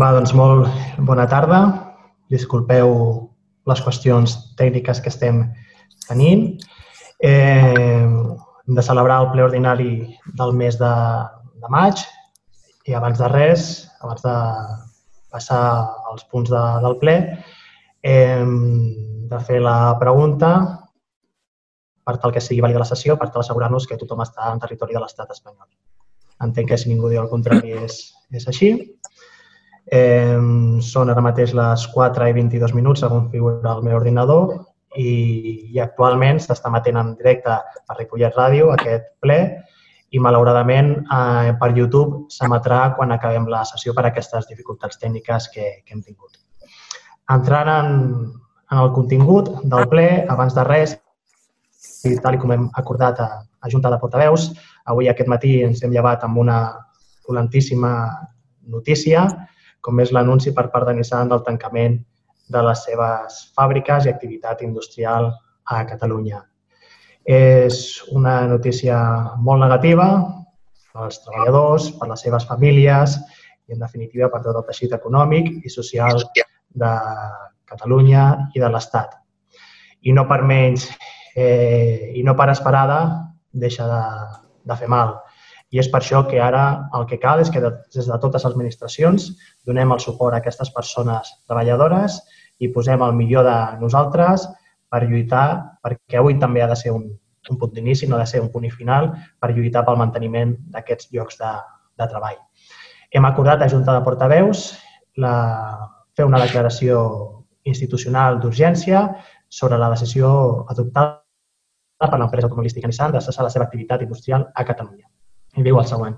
Va, doncs molt bona tarda. Disculpeu les qüestions tècniques que estem tenint. Eh, hem de celebrar el ple ordinari del mes de, de maig i abans de res, abans de passar als punts de, del ple, hem de fer la pregunta per tal que sigui vàlida la sessió, per tal d'assegurar-nos que tothom està en territori de l'estat espanyol. Entenc que si ningú diu el contrari és, és així. Eh, són ara mateix les 4 i 22 minuts, segons figura el meu ordinador, i, i actualment s'està matent en directe per Ripollet Ràdio aquest ple i malauradament eh, per YouTube s'emetrà quan acabem la sessió per aquestes dificultats tècniques que, que hem tingut. Entrant en, en el contingut del ple, abans de res, i tal com hem acordat a, a Junta de Portaveus, avui aquest matí ens hem llevat amb una volentíssima notícia com és l'anunci per part de Nissan del tancament de les seves fàbriques i activitat industrial a Catalunya. És una notícia molt negativa pels treballadors, per les seves famílies i, en definitiva, per tot el teixit econòmic i social de Catalunya i de l'Estat. I no per menys eh, i no per esperada deixa de, de fer mal. I és per això que ara el que cal és que des de totes les administracions donem el suport a aquestes persones treballadores i posem el millor de nosaltres per lluitar, perquè avui també ha de ser un, un punt d'inici, no ha de ser un punt i final, per lluitar pel manteniment d'aquests llocs de, de treball. Hem acordat a Junta de Portaveus la, fer una declaració institucional d'urgència sobre la decisió adoptada per l'empresa automobilística Nissan de cessar la seva activitat industrial a Catalunya. I diu el següent.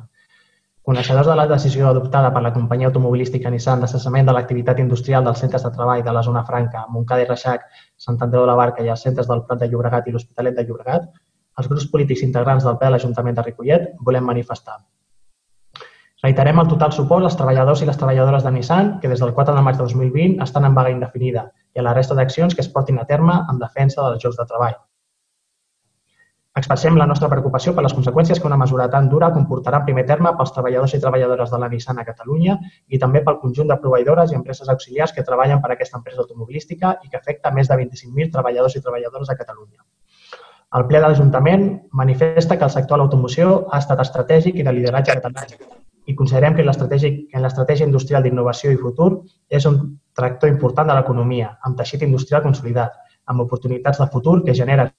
Coneixedors de la decisió adoptada per la companyia automobilística Nissan de cessament de l'activitat industrial dels centres de treball de la zona franca, Montcada i Reixac, Sant Andreu de la Barca i els centres del Prat de Llobregat i l'Hospitalet de Llobregat, els grups polítics integrants del ple de l'Ajuntament de Ripollet volem manifestar. Reiterem el total suport als treballadors i les treballadores de Nissan que des del 4 de maig de 2020 estan en vaga indefinida i a la resta d'accions que es portin a terme en defensa dels jocs de treball. Expressem la nostra preocupació per les conseqüències que una mesura tan dura comportarà en primer terme pels treballadors i treballadores de la Nissan a Catalunya i també pel conjunt de proveïdores i empreses auxiliars que treballen per a aquesta empresa automobilística i que afecta més de 25.000 treballadors i treballadores a Catalunya. El ple de l'Ajuntament manifesta que el sector de l'automoció ha estat estratègic i de lideratge català i considerem que l'estratègia industrial d'innovació i futur és un tractor important de l'economia, amb teixit industrial consolidat, amb oportunitats de futur que genera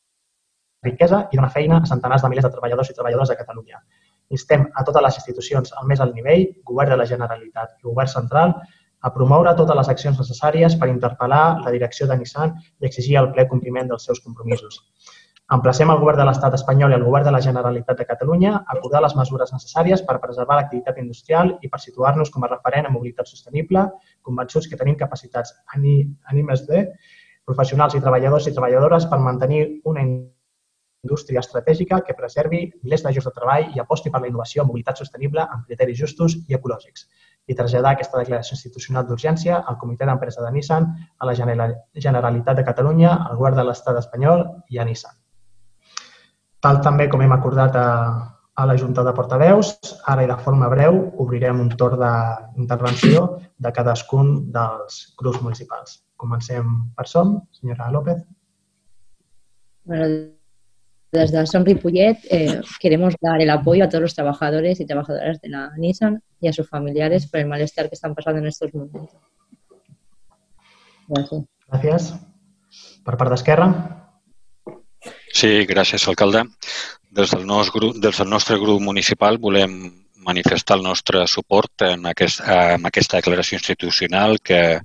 riquesa i dona feina a centenars de milers de treballadors i treballadores de Catalunya. Instem a totes les institucions al més alt nivell, Govern de la Generalitat i Govern Central, a promoure totes les accions necessàries per interpel·lar la direcció de Nissan i exigir el ple compliment dels seus compromisos. Emplacem el Govern de l'Estat espanyol i el Govern de la Generalitat de Catalunya a acordar les mesures necessàries per preservar l'activitat industrial i per situar-nos com a referent en mobilitat sostenible, convençuts que tenim capacitats ànimes de professionals i treballadors i treballadores per mantenir una indústria estratègica que preservi milers de llocs de treball i aposti per la innovació mobilitat sostenible amb criteris justos i ecològics i traslladar aquesta declaració institucional d'urgència al Comitè d'Empresa de Nissan, a la Generalitat de Catalunya, al Govern de l'Estat espanyol i a Nissan. Tal també com hem acordat a, a la Junta de Portaveus, ara i de forma breu obrirem un torn d'intervenció de cadascun dels grups municipals. Comencem per som, senyora López. Bueno, Desde Son Ripollet eh, queremos dar el apoyo a todos los trabajadores y trabajadoras de la Nissan y a sus familiares por el malestar que están pasando en estos momentos. Gràcies. Gràcies. Per part d'Esquerra. Sí, gràcies, alcalde. Des del, nostre grup, des del nostre grup municipal volem manifestar el nostre suport en, aquest, en aquesta declaració institucional que,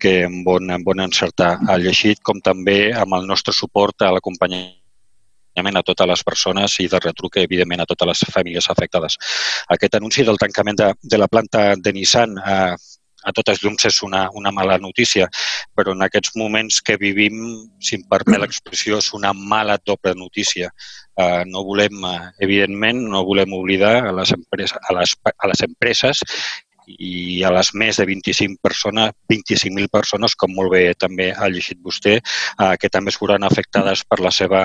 que en bon, en bon encertar ha llegit, com també amb el nostre suport a l'acompanyament acompanyament a totes les persones i de retruc, evidentment, a totes les famílies afectades. Aquest anunci del tancament de, de la planta de Nissan eh, a totes llums és una, una mala notícia, però en aquests moments que vivim, si em permet l'expressió, és una mala doble notícia. Uh, no volem, uh, evidentment, no volem oblidar a les, empreses, a les, a les empreses i a les més de 25 persones, 25.000 persones, com molt bé també ha llegit vostè, uh, que també es veuran afectades per la seva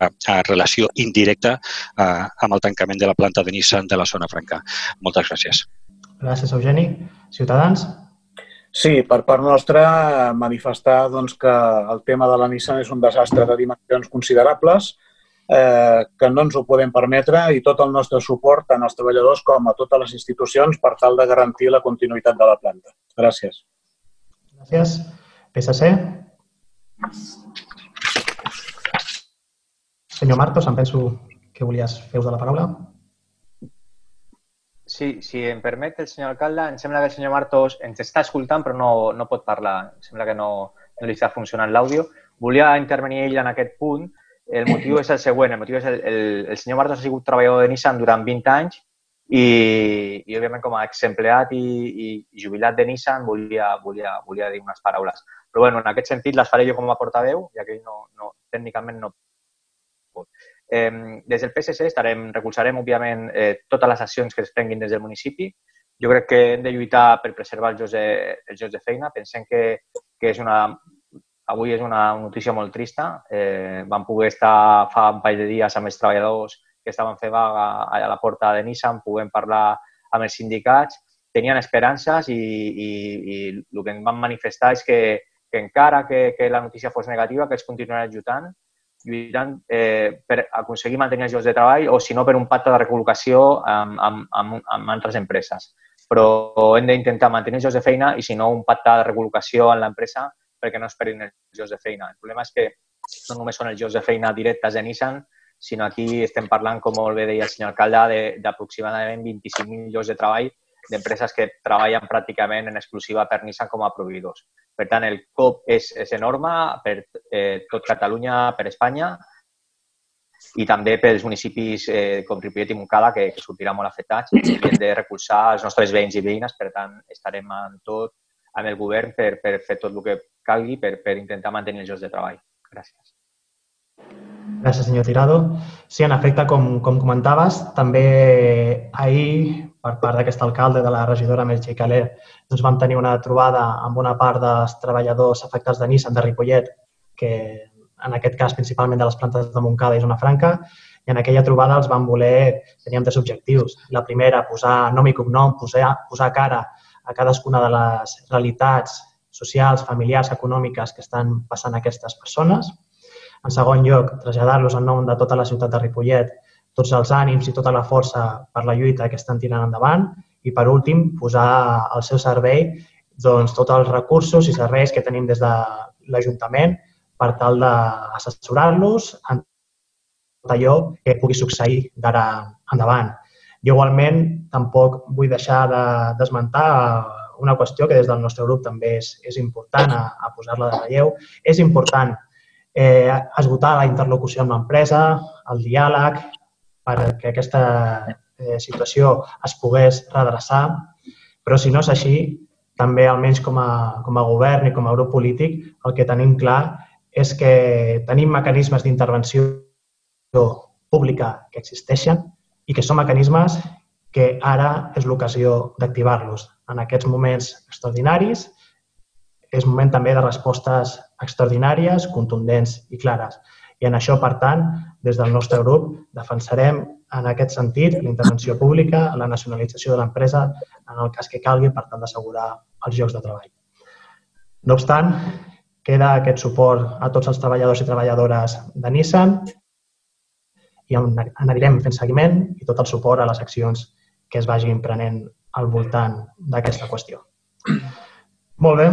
a relació indirecta eh, amb el tancament de la planta de Nissan de la zona franca. Moltes gràcies. Gràcies, Eugeni. Ciutadans? Sí, per part nostra manifestar doncs, que el tema de la Nissan és un desastre de dimensions considerables, eh, que no ens ho podem permetre i tot el nostre suport tant als treballadors com a totes les institucions per tal de garantir la continuïtat de la planta. Gràcies. Gràcies. PSC? Senyor Martos, em penso que volies fer de la paraula. Sí, si em permet el senyor alcalde, em sembla que el senyor Martos ens està escoltant però no, no pot parlar. Em sembla que no, no li està funcionant l'àudio. Volia intervenir ell en aquest punt. El motiu és el següent. El motiu és el, el, el senyor Martos ha sigut treballador de Nissan durant 20 anys i, i òbviament, com a exempleat i, i jubilat de Nissan, volia, volia, volia dir unes paraules. Però, bueno, en aquest sentit les faré jo com a portaveu, ja que ell no, no, tècnicament no pot. Eh, des del PSC estarem, recolzarem, òbviament, eh, totes les accions que es prenguin des del municipi. Jo crec que hem de lluitar per preservar els llocs de, els llocs de feina. Pensem que, que és una, avui és una notícia molt trista. Eh, vam poder estar fa un parell de dies amb els treballadors que estaven fent vaga a la porta de Nissan, puguem parlar amb els sindicats. Tenien esperances i, i, i el que em van manifestar és que, que encara que, que la notícia fos negativa, que els continuaran ajudant lluitant eh, per aconseguir mantenir els llocs de treball o, si no, per un pacte de recol·locació amb, amb, amb, amb altres empreses. Però hem d'intentar mantenir els llocs de feina i, si no, un pacte de recol·locació en l'empresa perquè no es perdin els llocs de feina. El problema és que no només són els llocs de feina directes de Nissan, sinó aquí estem parlant, com molt bé deia el senyor alcalde, d'aproximadament 25.000 llocs de treball d'empreses que treballen pràcticament en exclusiva per Nissan com a proveïdors. Per tant, el COP és, és enorme per eh, tot Catalunya, per Espanya i també pels municipis eh, com Ripollet i Montcada, que, que sortiran molt afectats i hem de recolzar els nostres veïns i veïnes. Per tant, estarem en tot amb el govern per, per fer tot el que calgui per, per intentar mantenir els llocs de treball. Gràcies. Gràcies, senyor Tirado. Sí, en efecte, com, com comentaves, també ahir per part d'aquest alcalde, de la regidora Merchi Caler, doncs vam tenir una trobada amb una part dels treballadors afectats de Nissan de Ripollet, que en aquest cas principalment de les plantes de Montcada i Zona Franca, i en aquella trobada els vam voler, teníem tres objectius. La primera, posar nom i cognom, posar, posar cara a cadascuna de les realitats socials, familiars, econòmiques que estan passant aquestes persones. En segon lloc, traslladar-los en nom de tota la ciutat de Ripollet tots els ànims i tota la força per la lluita que estan tirant endavant i, per últim, posar al seu servei doncs, tots els recursos i serveis que tenim des de l'Ajuntament per tal d'assessorar-los en tot allò que pugui succeir d'ara endavant. Jo, igualment, tampoc vull deixar d'esmentar de, una qüestió que des del nostre grup també és, és important a, a posar-la de relleu. És important eh, esgotar la interlocució amb l'empresa, el diàleg, perquè aquesta eh, situació es pogués redreçar, però si no és així, també almenys com a, com a govern i com a grup polític, el que tenim clar és que tenim mecanismes d'intervenció pública que existeixen i que són mecanismes que ara és l'ocasió d'activar-los. En aquests moments extraordinaris és moment també de respostes extraordinàries, contundents i clares. I en això, per tant, des del nostre grup defensarem en aquest sentit la intervenció pública, la nacionalització de l'empresa en el cas que calgui per tal d'assegurar els llocs de treball. No obstant, queda aquest suport a tots els treballadors i treballadores de Nissan i anirem fent seguiment i tot el suport a les accions que es vagin prenent al voltant d'aquesta qüestió. Molt bé.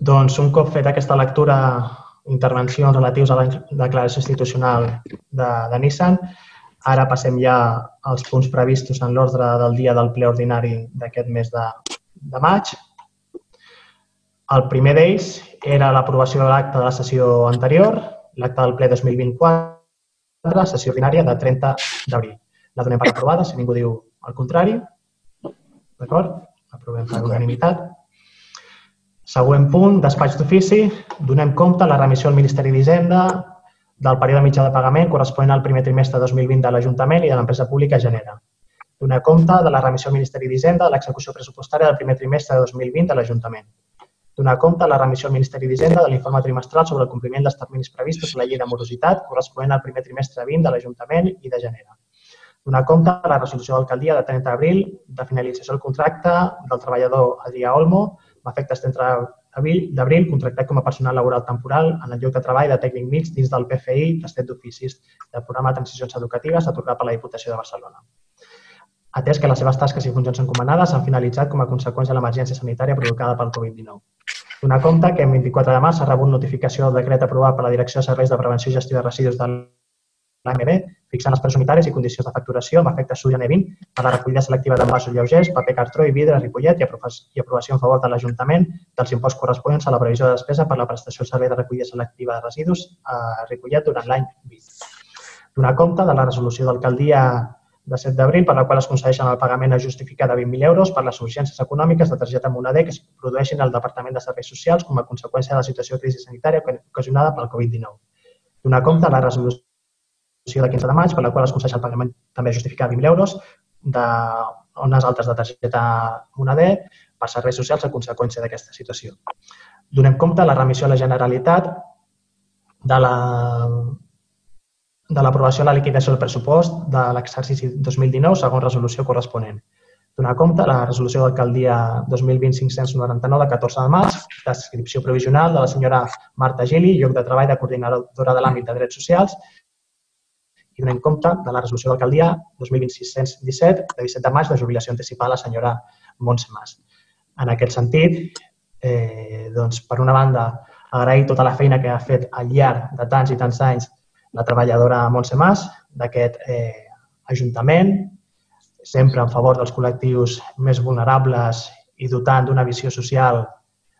Doncs un cop fet aquesta lectura intervencions relatius a la declaració institucional de, de Nissan. Ara passem ja als punts previstos en l'ordre del dia del ple ordinari d'aquest mes de, de maig. El primer d'ells era l'aprovació de l'acte de la sessió anterior, l'acte del ple 2024, sessió ordinària de 30 d'abril. La donem per aprovada, si ningú diu el contrari. D'acord? Aprovem per unanimitat. Següent punt, despatx d'ofici. Donem compte la remissió al Ministeri d'Hisenda del període mitjà de pagament corresponent al primer trimestre de 2020 de l'Ajuntament i de l'empresa pública Genera. Donar compte de la remissió al Ministeri d'Hisenda de l'execució pressupostària del primer trimestre de 2020 de l'Ajuntament. Donar compte de la remissió al Ministeri d'Hisenda de l'informe trimestral sobre el compliment dels terminis previstos a la llei de morositat corresponent al primer trimestre 20 de l'Ajuntament i de Genera. Donar compte de la resolució d'alcaldia de 30 d'abril de finalització del contracte del treballador Adrià Olmo amb efectes 30 d'abril contractat com a personal laboral temporal en el lloc de treball de tècnic mig dins del PFI d'estat d'oficis del programa de transicions educatives atorgat per la Diputació de Barcelona. Atès que les seves tasques i funcions encomanades s'han finalitzat com a conseqüència de l'emergència sanitària provocada pel Covid-19. Donar compte que en 24 de març s'ha rebut notificació del decret aprovat per la Direcció de Serveis de Prevenció i Gestió de Residus l'AMB, fixant els preus unitaris i condicions de facturació amb efecte Surian E20 per la recollida selectiva d'envasos lleugers, paper cartró i vidre a Ripollet i, i aprovació en favor de l'Ajuntament dels imposts corresponents a la previsió de despesa per la prestació del servei de recollida selectiva de residus a Ripollet durant l'any 20. Donar compte de la resolució d'alcaldia de 7 d'abril per la qual es concedeixen el pagament a justificar de 20.000 euros per les urgències econòmiques de targeta moneder que es produeixin al Departament de Serveis Socials com a conseqüència de la situació de crisi sanitària ocasionada pel Covid-19. Donar compte de la resolució de 15 de maig, per la qual es concedeix el pagament també justificat 20.000 euros de altres de targeta moneder per serveis socials a conseqüència d'aquesta situació. Donem compte la remissió a la Generalitat de la de l'aprovació de la liquidació del pressupost de l'exercici 2019 segons resolució corresponent. Donar compte la resolució d'alcaldia 2020-599 de 14 de març, descripció provisional de la senyora Marta Gili, lloc de treball de coordinadora de l'àmbit de drets socials, i donem compte de la resolució d'alcaldia 2020-617 de 17 de maig de jubilació anticipada a la senyora Montse Mas. En aquest sentit, eh, doncs, per una banda, agrair tota la feina que ha fet al llarg de tants i tants anys la treballadora Montse Mas d'aquest eh, Ajuntament, sempre en favor dels col·lectius més vulnerables i dotant d'una visió social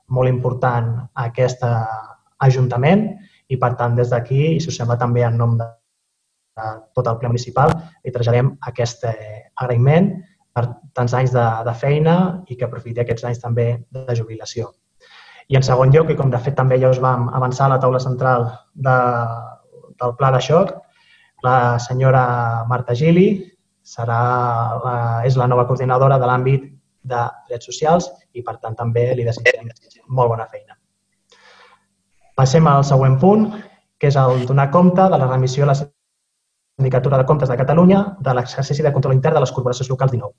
molt important a aquest Ajuntament i, per tant, des d'aquí, i si us sembla també en nom de tot el ple municipal, li traslladem aquest eh, agraïment per tants anys de, de feina i que aprofiti aquests anys també de jubilació. I en segon lloc, i com de fet també ja us vam avançar a la taula central de, del pla de xoc, la senyora Marta Gili serà la, és la nova coordinadora de l'àmbit de drets socials i, per tant, també li desitgem molt bona feina. Passem al següent punt, que és el donar compte de la remissió a la Sindicatura de Comptes de Catalunya de l'exercici de control intern de les corporacions locals 19.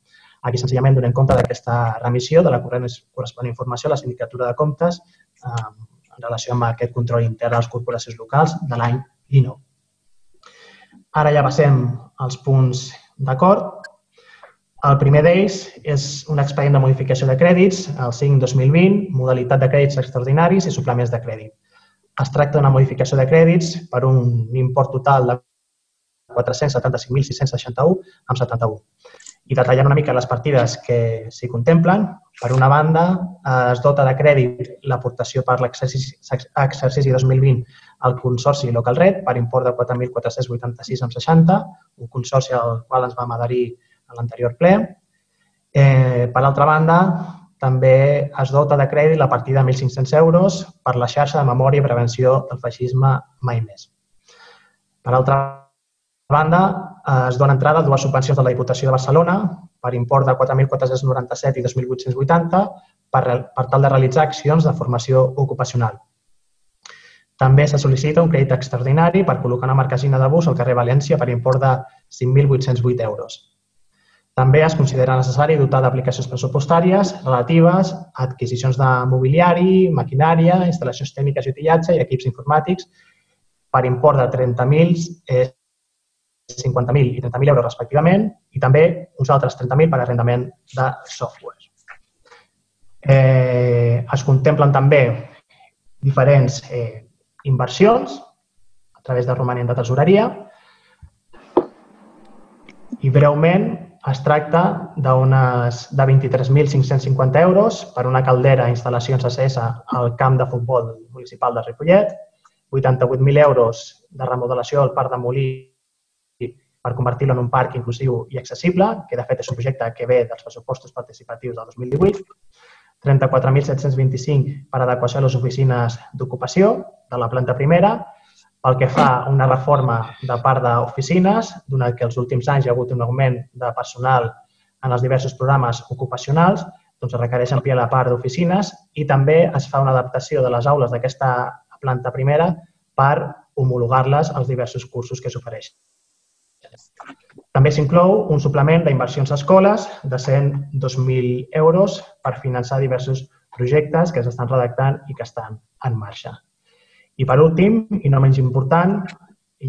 Aquí senzillament donem compte d'aquesta remissió de la corresponent informació a la Sindicatura de Comptes eh, en relació amb aquest control intern de les corporacions locals de l'any 19. Ara ja passem als punts d'acord. El primer d'ells és un expedient de modificació de crèdits, el 5-2020, modalitat de crèdits extraordinaris i suplements de crèdit. Es tracta d'una modificació de crèdits per un import total de 475.661 amb 71. I detallant una mica les partides que s'hi contemplen, per una banda, es dota de crèdit l'aportació per l'exercici 2020 al Consorci Local Red per import de 4.486 amb 60, un consorci al qual ens vam adherir a l'anterior ple. Eh, per altra banda, també es dota de crèdit la partida de 1.500 euros per la xarxa de memòria i prevenció del feixisme mai més. Per altra banda, eh, es dona entrada a dues subvencions de la Diputació de Barcelona per import de 4.497 i 2.880 per, per tal de realitzar accions de formació ocupacional. També se sol·licita un crèdit extraordinari per col·locar una marquesina de bus al carrer València per import de 5.808 euros. També es considera necessari dotar d'aplicacions pressupostàries relatives a adquisicions de mobiliari, maquinària, instal·lacions tècniques i utillatge i equips informàtics per import de 30.000 50.000 i 30.000 euros respectivament i també uns altres 30.000 per arrendament de software. Eh, es contemplen també diferents eh, inversions a través de romanent de tesoreria i breument es tracta d'unes de 23.550 euros per una caldera i instal·lacions ACS al camp de futbol municipal de Ripollet, 88.000 euros de remodelació al parc de Molí per convertir-lo en un parc inclusiu i accessible, que de fet és un projecte que ve dels pressupostos participatius del 2018, 34.725 per adequació a les oficines d'ocupació de la planta primera, pel que fa a una reforma de part d'oficines, donat que els últims anys hi ha hagut un augment de personal en els diversos programes ocupacionals, doncs es requereix ampliar la part d'oficines i també es fa una adaptació de les aules d'aquesta planta primera per homologar-les als diversos cursos que s'ofereixen. També s'inclou un suplement d'inversions a escoles de 102.000 euros per finançar diversos projectes que s'estan redactant i que estan en marxa. I per últim, i no menys important,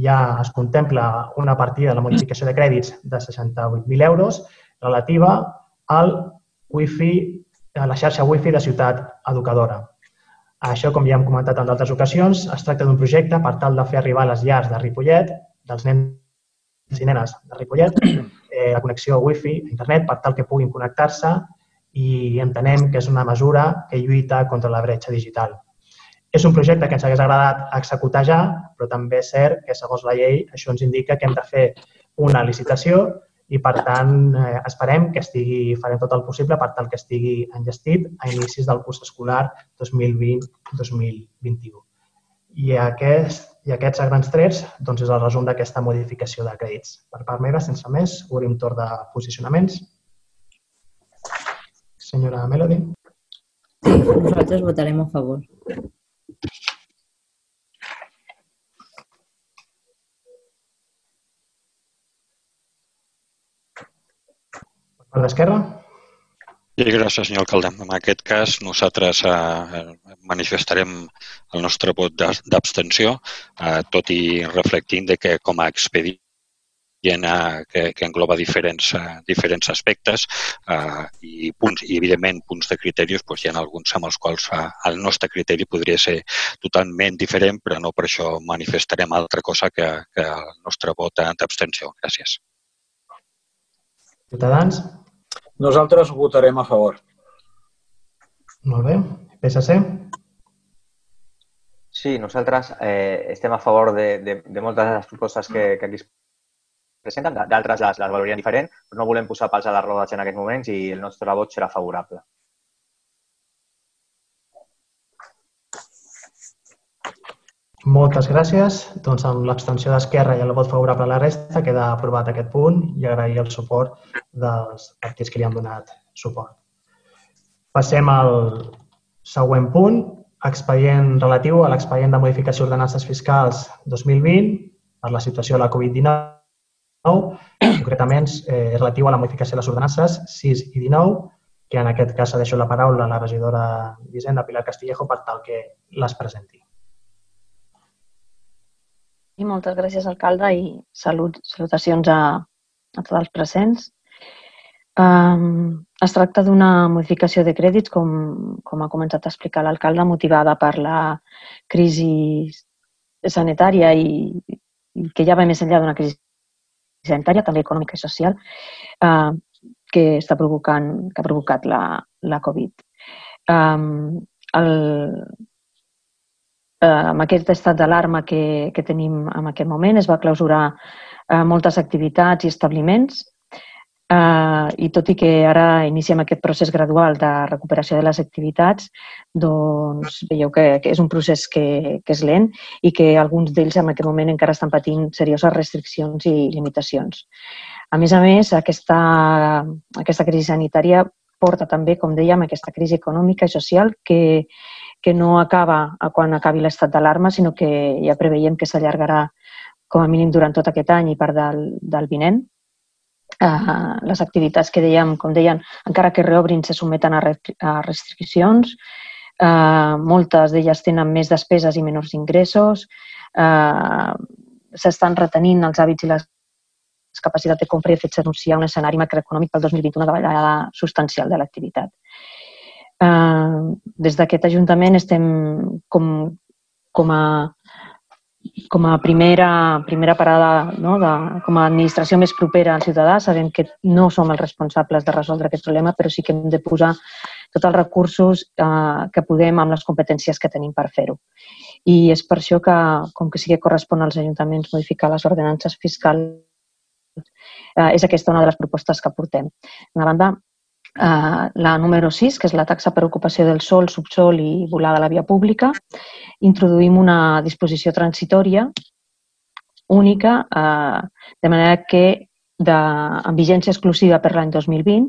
ja es contempla una partida de la modificació de crèdits de 68.000 euros relativa al wifi, a la xarxa wifi de Ciutat Educadora. Això, com ja hem comentat en d'altres ocasions, es tracta d'un projecte per tal de fer arribar les llars de Ripollet, dels nens i nenes de Ripollet, eh, la connexió wifi a internet per tal que puguin connectar-se i entenem que és una mesura que lluita contra la bretxa digital. És un projecte que ens hagués agradat executar ja, però també és cert que, segons la llei, això ens indica que hem de fer una licitació i, per tant, eh, esperem que estigui, farem tot el possible per tal que estigui enllestit a inicis del curs escolar 2020-2021. I, aquest, I aquests a grans trets doncs, és el resum d'aquesta modificació de crèdits. Per part meva, sense més, obrim torn de posicionaments. Senyora Melody. Sí, nosaltres votarem a favor. Per l'esquerra? Sí, gràcies, senyor alcalde. En aquest cas, nosaltres eh, manifestarem el nostre vot d'abstenció, eh, tot i reflectint de que com a expedient eh, que, que engloba diferents, eh, diferents aspectes eh, i punts, i evidentment punts de criteris, doncs hi ha alguns amb els quals eh, el nostre criteri podria ser totalment diferent, però no per això manifestarem altra cosa que, que el nostre vot d'abstenció. Gràcies. Ciutadans? Nosaltres votarem a favor. Molt bé. PSC? Sí, nosaltres eh, estem a favor de, de, de moltes de les propostes que, que aquí es presenten, d'altres les, les valoríem diferent, però no volem posar pals a les rodes en aquests moments i el nostre vot serà favorable. Moltes gràcies. Doncs amb l'abstenció d'Esquerra i el vot favorable a la resta queda aprovat aquest punt i agrair el suport dels partits que li han donat suport. Passem al següent punt, expedient relatiu a l'expedient de modificació d'ordenances fiscals 2020 per la situació de la Covid-19, concretament eh, relatiu a la modificació de les ordenances 6 i 19, que en aquest cas deixo la paraula a la regidora d'Hisenda, Pilar Castillejo, per tal que les presenti. I moltes gràcies, alcalde, i salut, salutacions a, a tots els presents. Um, es tracta d'una modificació de crèdits, com, com ha començat a explicar l'alcalde, motivada per la crisi sanitària i, i que ja va més enllà d'una crisi sanitària, també econòmica i social, uh, que està provocant, que ha provocat la, la Covid. Um, el, eh, amb aquest estat d'alarma que, que tenim en aquest moment. Es va clausurar eh, moltes activitats i establiments eh, i tot i que ara iniciem aquest procés gradual de recuperació de les activitats, doncs veieu que, que és un procés que, que és lent i que alguns d'ells en aquest moment encara estan patint serioses restriccions i limitacions. A més a més, aquesta, aquesta crisi sanitària porta també, com dèiem, aquesta crisi econòmica i social que, que no acaba quan acabi l'estat d'alarma, sinó que ja preveiem que s'allargarà com a mínim durant tot aquest any i part del, del vinent. Uh, les activitats que dèiem, com deien, encara que reobrin, se someten a, a restriccions. Uh, moltes d'elles tenen més despeses i menors ingressos. Uh, S'estan retenint els hàbits i les capacitat de compra i de fet s'anuncia un escenari macroeconòmic pel 2021 una davallada substancial de l'activitat. Eh, des d'aquest Ajuntament estem com, com a com a primera, primera parada, no? de, com a administració més propera al ciutadà, sabem que no som els responsables de resoldre aquest problema, però sí que hem de posar tots els recursos eh, que podem amb les competències que tenim per fer-ho. I és per això que, com que sí que correspon als ajuntaments modificar les ordenances fiscals, eh, és aquesta una de les propostes que portem. D'una banda, Uh, la número 6, que és la taxa per ocupació del sol, subsol i volada a la via pública, introduïm una disposició transitòria única, uh, de manera que de, amb vigència exclusiva per l'any 2020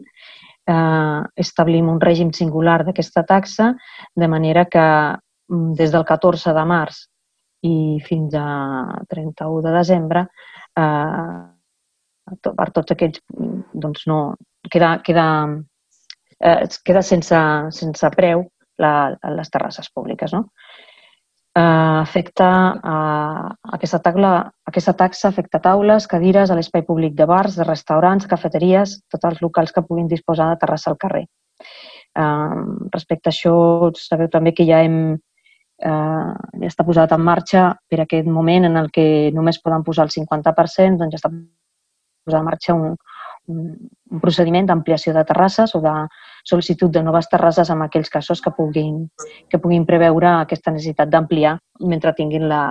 eh, establim un règim singular d'aquesta taxa, de manera que mm, des del 14 de març i fins a 31 de desembre eh, per tots aquests, doncs no, queda, queda, eh, queda sense, sense preu la, les terrasses públiques. No? Eh, afecta eh, aquesta, taula, aquesta taxa afecta taules, cadires a l'espai públic de bars, de restaurants, cafeteries, tots els locals que puguin disposar de terrassa al carrer. Eh, respecte a això, sabeu també que ja hem eh, ja està posat en marxa per aquest moment en el que només poden posar el 50%, doncs ja està posat en marxa un, un, un procediment d'ampliació de terrasses o de sol·licitud de noves terrasses en aquells casos que puguin, que puguin preveure aquesta necessitat d'ampliar mentre tinguin la,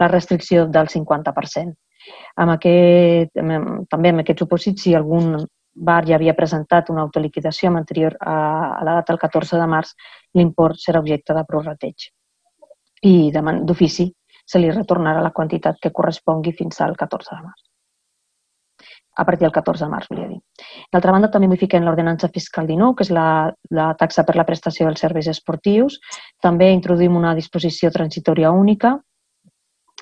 la restricció del 50%. Amb aquest, també en aquest supòsit, si algun bar ja havia presentat una autoliquidació amb anterior a, a la data del 14 de març, l'import serà objecte de prorrateig. I d'ofici se li retornarà la quantitat que correspongui fins al 14 de març a partir del 14 de març, volia dir. D'altra banda, també modifiquem l'ordenança fiscal 19, que és la, la taxa per la prestació dels serveis esportius. També introduïm una disposició transitòria única,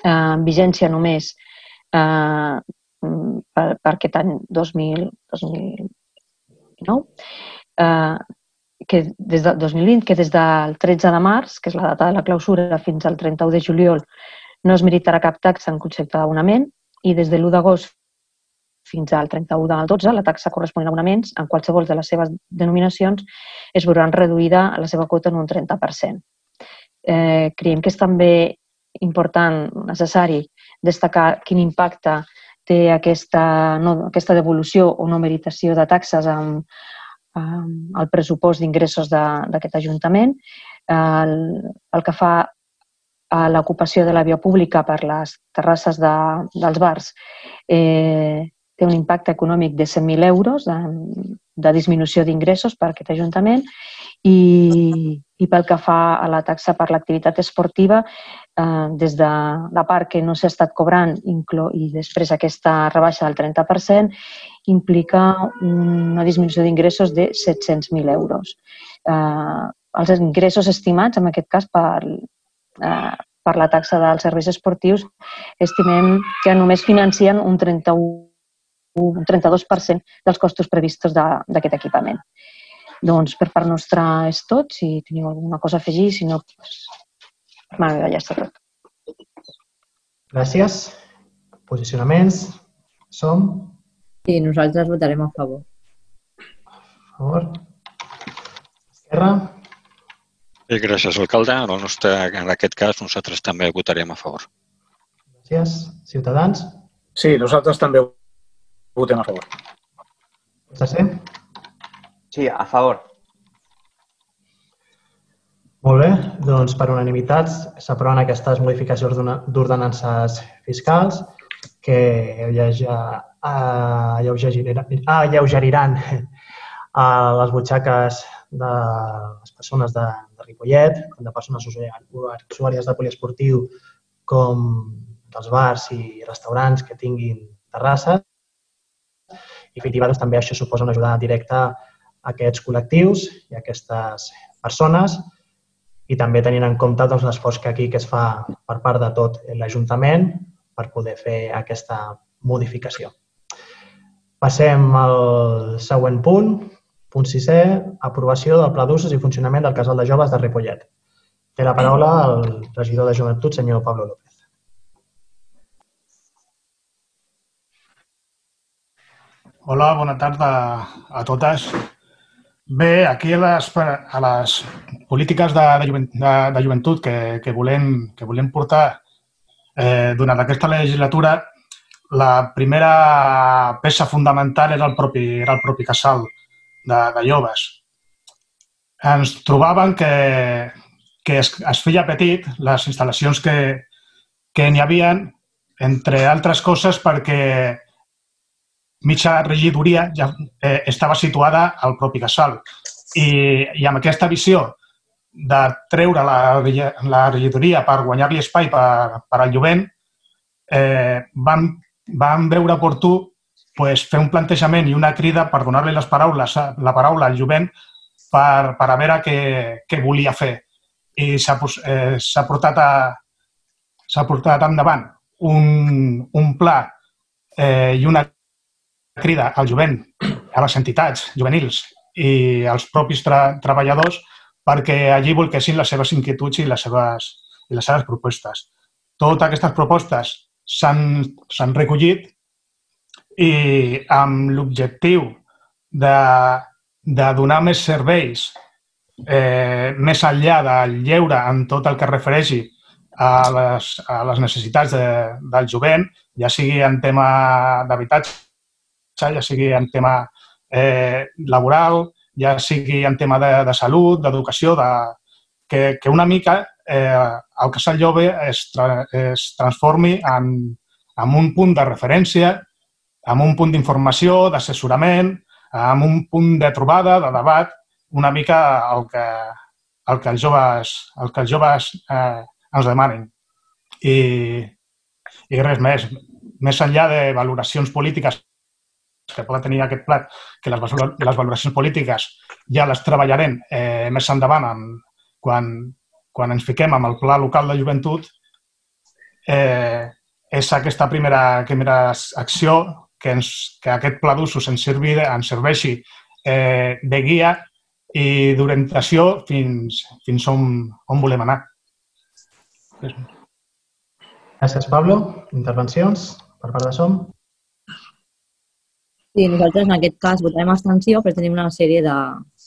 eh, en vigència només eh, per, per aquest any 2000, 2009, eh, que des de 2020, que des del 13 de març, que és la data de la clausura, fins al 31 de juliol, no es meritarà cap taxa en concepte d'abonament i des de l'1 d'agost fins al 31 del 12, la taxa corresponent a abonaments en qualsevol de les seves denominacions es veuran reduïda a la seva quota en un 30%. Eh, creiem que és també important, necessari, destacar quin impacte té aquesta, no, aquesta devolució o no meritació de taxes amb, amb el pressupost d'ingressos d'aquest Ajuntament. El, el que fa a l'ocupació de la via pública per les terrasses de, dels bars eh, té un impacte econòmic de 100.000 euros de, de disminució d'ingressos per aquest Ajuntament i, i pel que fa a la taxa per l'activitat esportiva, eh, des de la part que no s'ha estat cobrant inclo, i després aquesta rebaixa del 30%, implica una disminució d'ingressos de 700.000 euros. Eh, els ingressos estimats, en aquest cas, per, eh, per la taxa dels serveis esportius, estimem que només financien un 31 un 32% dels costos previstos d'aquest equipament. Doncs per part nostra és tot. Si teniu alguna cosa a afegir, si no, doncs, ja està tot. Gràcies. Posicionaments? Som? Sí, nosaltres votarem a favor. A favor. Esquerra? Sí, gràcies, alcalde. En, el nostre, en aquest cas, nosaltres també votarem a favor. Gràcies. Ciutadans? Sí, nosaltres també Votem a favor. PSC? Sí, a favor. Molt bé, doncs per unanimitat s'aproven aquestes modificacions d'ordenances fiscals que alleugeriran a les butxaques de les persones de, de Ripollet, com de persones usuàries de poliesportiu, com dels bars i restaurants que tinguin terrasses i efectiva, doncs, també això suposa una ajuda directa a aquests col·lectius i a aquestes persones i també tenint en compte doncs, l'esforç que aquí que es fa per part de tot l'Ajuntament per poder fer aquesta modificació. Passem al següent punt, punt sisè, aprovació del Pla d'usos i funcionament del Casal de Joves de Ripollet. Té la paraula el regidor de Joventut, senyor Pablo López. Hola, bona tarda a totes. Bé, aquí a les, a les polítiques de, de, de, de joventut que, que, volem, que volem portar eh, durant aquesta legislatura, la primera peça fundamental era el propi, era el propi casal de, de joves. Ens trobàvem que, que es, es feia petit les instal·lacions que, que n'hi havien, entre altres coses perquè mitja regidoria ja eh, estava situada al propi casal. I, I amb aquesta visió de treure la, la regidoria per guanyar-li espai per, per al jovent, eh, vam, vam veure oportú pues, fer un plantejament i una crida per donar-li les paraules, la paraula al jovent per, per a veure què, què volia fer. I s'ha eh, portat, a, portat endavant un, un pla eh, i una crida al jovent, a les entitats juvenils i als propis tra treballadors perquè allí volquessin les seves inquietuds i les seves, i les seves propostes. Totes aquestes propostes s'han recollit i amb l'objectiu de, de donar més serveis eh, més enllà del lleure en tot el que refereixi a les, a les necessitats de, del jovent, ja sigui en tema d'habitatge, ja sigui en tema eh, laboral, ja sigui en tema de, de salut, d'educació, de, que, que una mica eh, el casal jove es, tra, es transformi en, en un punt de referència, en un punt d'informació, d'assessorament, en un punt de trobada, de debat, una mica el que, el que els joves, el que els joves eh, ens demanen. I, I res més. Més enllà de valoracions polítiques que pot tenir aquest plat, que les, les valoracions polítiques ja les treballarem eh, més endavant en, quan, quan ens fiquem amb el pla local de joventut, eh, és aquesta primera, primera acció que, ens, que aquest pla d'usos ens, servi, ens serveixi eh, de guia i d'orientació fins, fins on, on volem anar. Gràcies, Pablo. Intervencions per part de SOM? Sí, nosaltres en aquest cas votarem abstenció però tenim una sèrie de,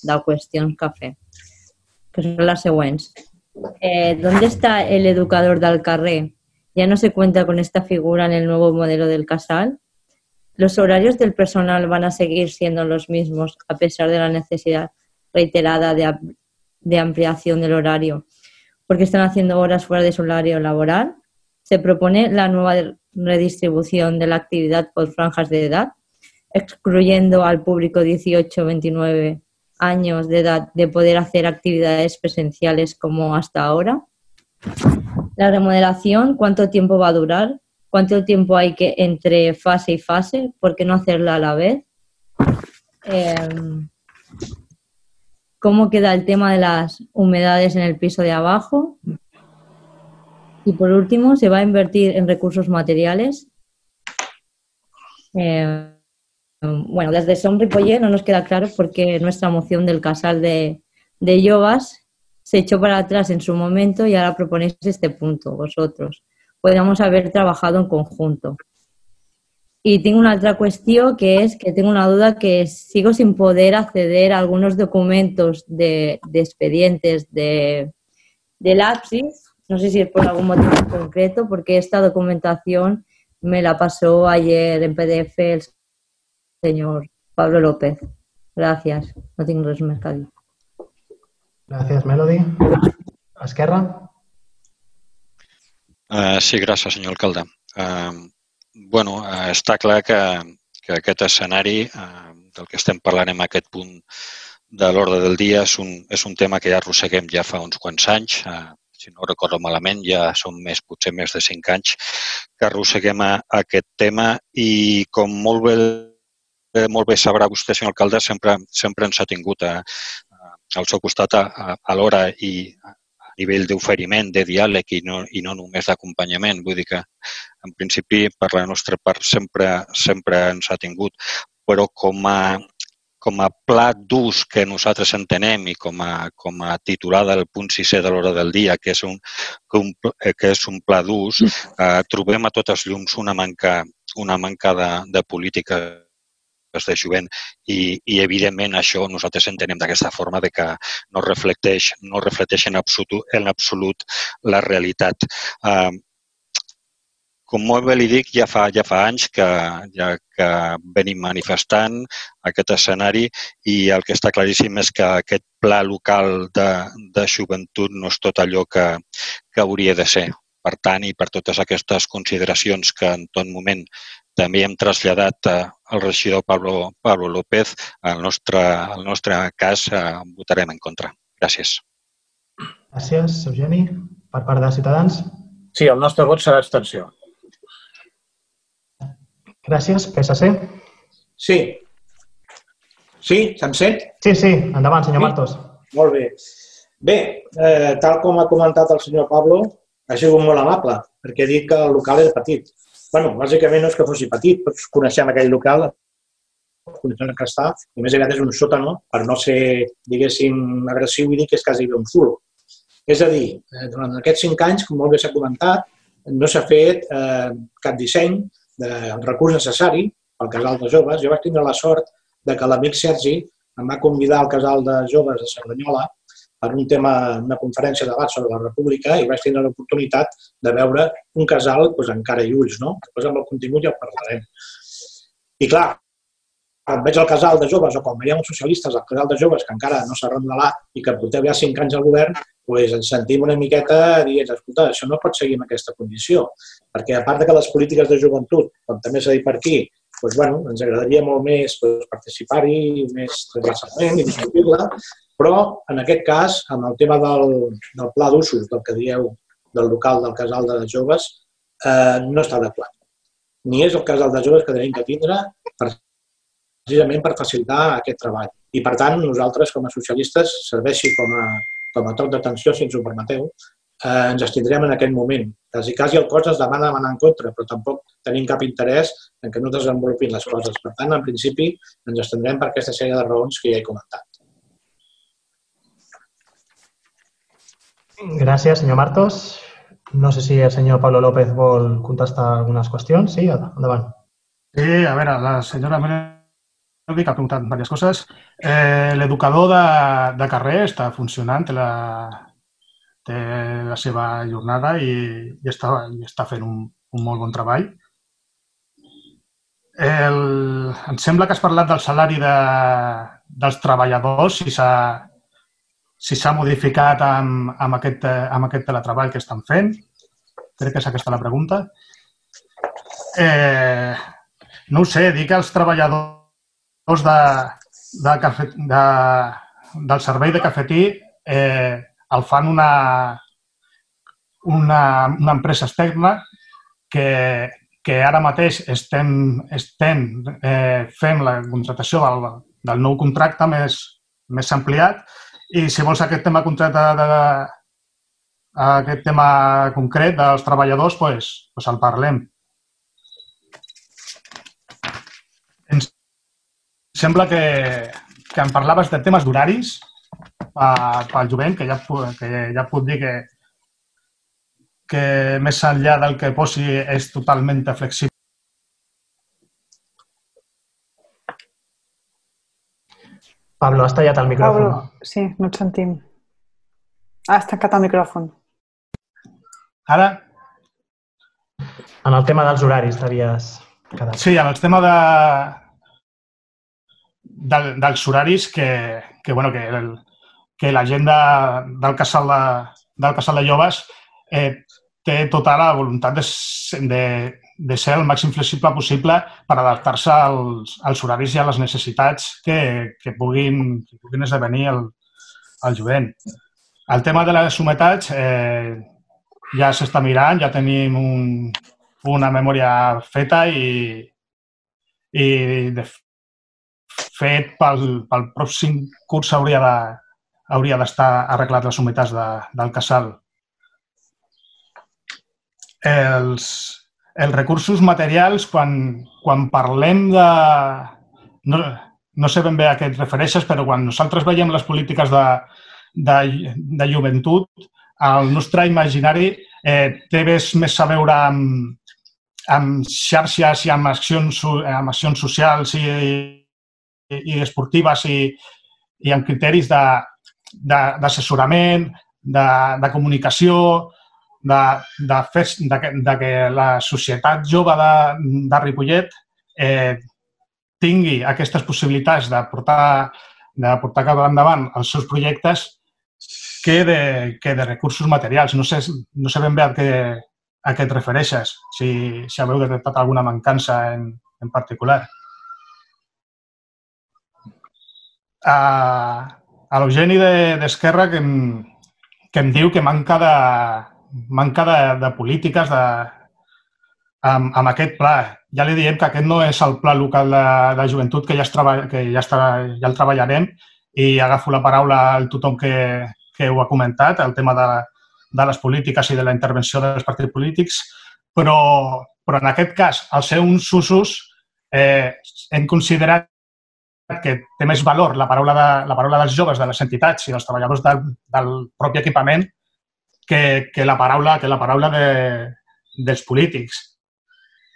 de qüestions que fer, que són les següents. Eh, ¿Dónde está el educador del carrer? ¿Ya no se cuenta con esta figura en el nuevo modelo del casal? ¿Los horarios del personal van a seguir siendo los mismos a pesar de la necesidad reiterada de, de ampliación del horario porque están haciendo horas fuera de su horario laboral. Se propone la nueva redistribución de la actividad por franjas de edad, excluyendo al público 18-29 años de edad de poder hacer actividades presenciales como hasta ahora. La remodelación, ¿cuánto tiempo va a durar? ¿Cuánto tiempo hay que entre fase y fase? ¿Por qué no hacerla a la vez? Eh, cómo queda el tema de las humedades en el piso de abajo. Y por último, se va a invertir en recursos materiales. Eh, bueno, desde Som no nos queda claro porque nuestra moción del casal de, de yogas se echó para atrás en su momento y ahora proponéis este punto vosotros. Podríamos haber trabajado en conjunto. Y tengo una otra cuestión que es que tengo una duda que sigo sin poder acceder a algunos documentos de, de expedientes de, del APSIS. No sé si es por algún motivo concreto, porque esta documentación me la pasó ayer en PDF el señor Pablo López. Gracias. No tengo res més que dir. Gràcies, Melody. Esquerra? Uh, sí, gràcies, senyor alcalde. Uh, bueno, eh, està clar que, que aquest escenari eh, del que estem parlant en aquest punt de l'ordre del dia és un, és un tema que ja arrosseguem ja fa uns quants anys. Eh, si no recordo malament, ja són més, potser més de cinc anys que arrosseguem a, a aquest tema i com molt bé, molt bé sabrà vostè, senyor alcalde, sempre, sempre ens ha tingut a, a, al seu costat a, a, a l'hora i nivell d'oferiment, de diàleg i no, i no només d'acompanyament. Vull dir que, en principi, per la nostra part sempre, sempre ens ha tingut, però com a, com a pla d'ús que nosaltres entenem i com a, com a titular del punt sisè de l'hora del dia, que és un, que un, que és un pla d'ús, eh, trobem a totes llums una manca, una manca de, de política de jovent i, i evidentment això nosaltres entenem d'aquesta forma de que no reflecteix, no reflecteix en absolut, en absolut la realitat. Uh, com molt bé li dic, ja fa, ja fa anys que, ja que venim manifestant aquest escenari i el que està claríssim és que aquest pla local de, de joventut no és tot allò que, que hauria de ser. Per tant, i per totes aquestes consideracions que en tot moment també hem traslladat eh, al regidor Pablo, Pablo López. El nostre, el nostre cas eh, votarem en contra. Gràcies. Gràcies, Eugeni. Per part de Ciutadans? Sí, el nostre vot serà abstenció. Gràcies. PSC? Sí. Sí, se'm sent? Sí, sí. Endavant, senyor sí? Martos. Molt bé. Bé, eh, tal com ha comentat el senyor Pablo, ha sigut molt amable, perquè ha dit que el local era petit bueno, bàsicament no és que fossi petit, tots coneixem aquell local, en què està, i més aviat és un sòtano per no ser, diguéssim, agressiu i dir que és quasi un ful. És a dir, eh, durant aquests cinc anys, com molt bé s'ha comentat, no s'ha fet eh, cap disseny del recurs necessari pel casal de joves. Jo vaig tindre la sort de que l'amic Sergi em va convidar al casal de joves de Cerdanyola per un tema, una conferència de debat sobre la República i vaig tenir l'oportunitat de veure un casal doncs, encara i ulls. No? Després amb el contingut ja ho parlarem. I clar, quan veig el casal de joves o quan veiem els socialistes al casal de joves que encara no s'ha remodelat i que porteu ja cinc anys al govern, doncs ens sentim una miqueta dient, escolta, això no pot seguir en aquesta condició. Perquè a part de que les polítiques de joventut, com també s'ha dit per aquí, doncs, bueno, ens agradaria molt més doncs, participar-hi, més transversalment i discutir-la, però en aquest cas, amb el tema del, del pla d'usos, del que dieu del local del casal de joves, eh, no està adequat. Ni és el casal de joves que tenim que tindre per precisament per facilitar aquest treball. I, per tant, nosaltres, com a socialistes, serveixi com a, com a toc d'atenció, si ens ho permeteu, eh, ens estindrem en aquest moment. Quasi, quasi el cos es demana demanar en contra, però tampoc tenim cap interès en que no desenvolupin les coses. Per tant, en principi, ens estendrem per aquesta sèrie de raons que ja he comentat. Gràcies, senyor Martos. No sé si el senyor Pablo López vol contestar algunes qüestions. Sí, endavant. Sí, a veure, la senyora que ha preguntat diverses coses. Eh, L'educador de, de carrer està funcionant, té la, té la seva jornada i, i, està, i està fent un, un molt bon treball. El, em sembla que has parlat del salari de, dels treballadors, si s'ha si s'ha modificat amb, amb, aquest, amb aquest teletreball que estan fent. Crec que és aquesta la pregunta. Eh, no ho sé, dir que els treballadors de, de, de, del servei de cafetí eh, el fan una, una, una empresa externa que, que ara mateix estem, estem eh, fent la contractació del, del nou contracte més, més ampliat i si vols aquest tema contracte de, de, aquest tema concret dels treballadors, pues, pues el parlem. Ens sembla que, que em parlaves de temes d'horaris pel jovent, que ja, que ja puc dir que, que més enllà del que posi és totalment flexible. Pablo, has tallat el micròfon. Pablo, sí, no et sentim. Ah, has tancat el micròfon. Ara? En el tema dels horaris t'havies quedat. Sí, en el tema de, del, dels horaris que, que, bueno, que, el, que la gent de, del, casal de, del casal de joves eh, té tota la voluntat de, de, de ser el màxim flexible possible per adaptar-se als, als horaris i a les necessitats que, que, puguin, que puguin esdevenir el, el jovent. El tema de les humetats eh, ja s'està mirant, ja tenim un, una memòria feta i, i de, fet pel, pel pròxim curs hauria de, hauria d'estar arreglat les humitats de, del casal. Els, els recursos materials, quan, quan parlem de... No, no sé ben bé a què et refereixes, però quan nosaltres veiem les polítiques de, de, de joventut, el nostre imaginari eh, té més a veure amb, amb xarxes i amb accions, amb accions socials i, i esportives i, i amb criteris d'assessorament, de, de, comunicació, de, de, fer, de, de que la societat jove de, de Ripollet eh, tingui aquestes possibilitats de portar, de portar cap endavant els seus projectes que de, que de recursos materials. No sé, no sé ben bé a què, a què et refereixes, si, si haveu detectat alguna mancança en, en particular. a, a l'Eugeni d'Esquerra que, em, que em diu que manca de, manca de, de polítiques de, amb, amb aquest pla. Ja li diem que aquest no és el pla local de, de joventut, que ja, es treball, que ja, està, ja el treballarem i agafo la paraula al tothom que, que ho ha comentat, el tema de, de les polítiques i de la intervenció dels partits polítics, però, però en aquest cas, al ser uns usos, eh, hem considerat que té més valor la paraula, de, la paraula dels joves, de les entitats i dels treballadors del, del propi equipament que, que la paraula, que la paraula de, dels polítics.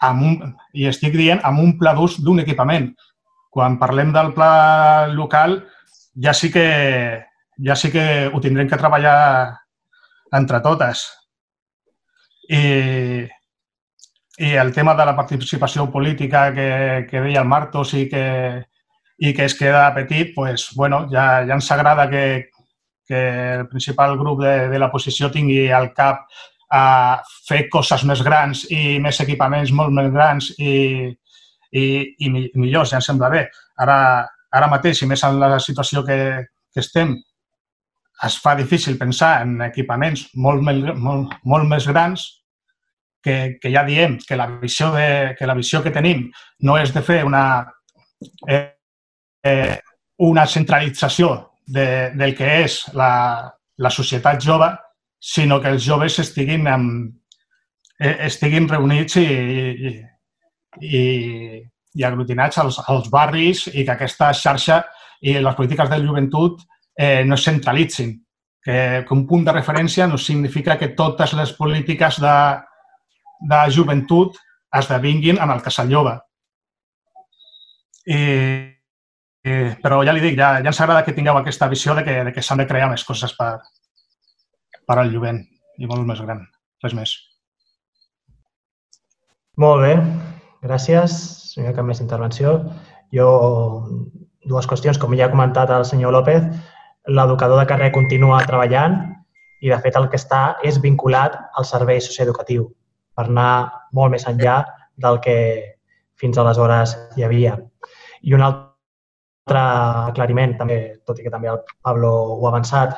Amb un, I estic dient amb un pla d'ús d'un equipament. Quan parlem del pla local, ja sí que, ja sí que ho tindrem que treballar entre totes. I, i el tema de la participació política que, que deia el Martos i que, i que es queda petit, pues, bueno, ja, ja ens agrada que, que el principal grup de, de l'oposició tingui al cap a fer coses més grans i més equipaments molt més grans i, i, i millors, ja em sembla bé. Ara, ara mateix, i més en la situació que, que estem, es fa difícil pensar en equipaments molt, molt, molt més grans que, que ja diem que la, visió de, que la visió que tenim no és de fer una, eh, eh, una centralització de, del que és la, la societat jove, sinó que els joves estiguin, amb, eh, estiguin reunits i, i, i, i aglutinats als, als barris i que aquesta xarxa i les polítiques de joventut eh, no es centralitzin. Que, que un punt de referència no significa que totes les polítiques de, de joventut esdevinguin en el casal jove. I, Eh, però ja li dic, ja, ja ens agrada que tingueu aquesta visió de que, de que s'han de crear més coses per, per al jovent i molt més gran. Res més. Molt bé, gràcies. No hi ha cap més intervenció. Jo, dues qüestions. Com ja ha comentat el senyor López, l'educador de carrer continua treballant i, de fet, el que està és vinculat al servei socioeducatiu per anar molt més enllà del que fins aleshores hi havia. I un altre altre aclariment, també, tot i que també el Pablo ho ha avançat,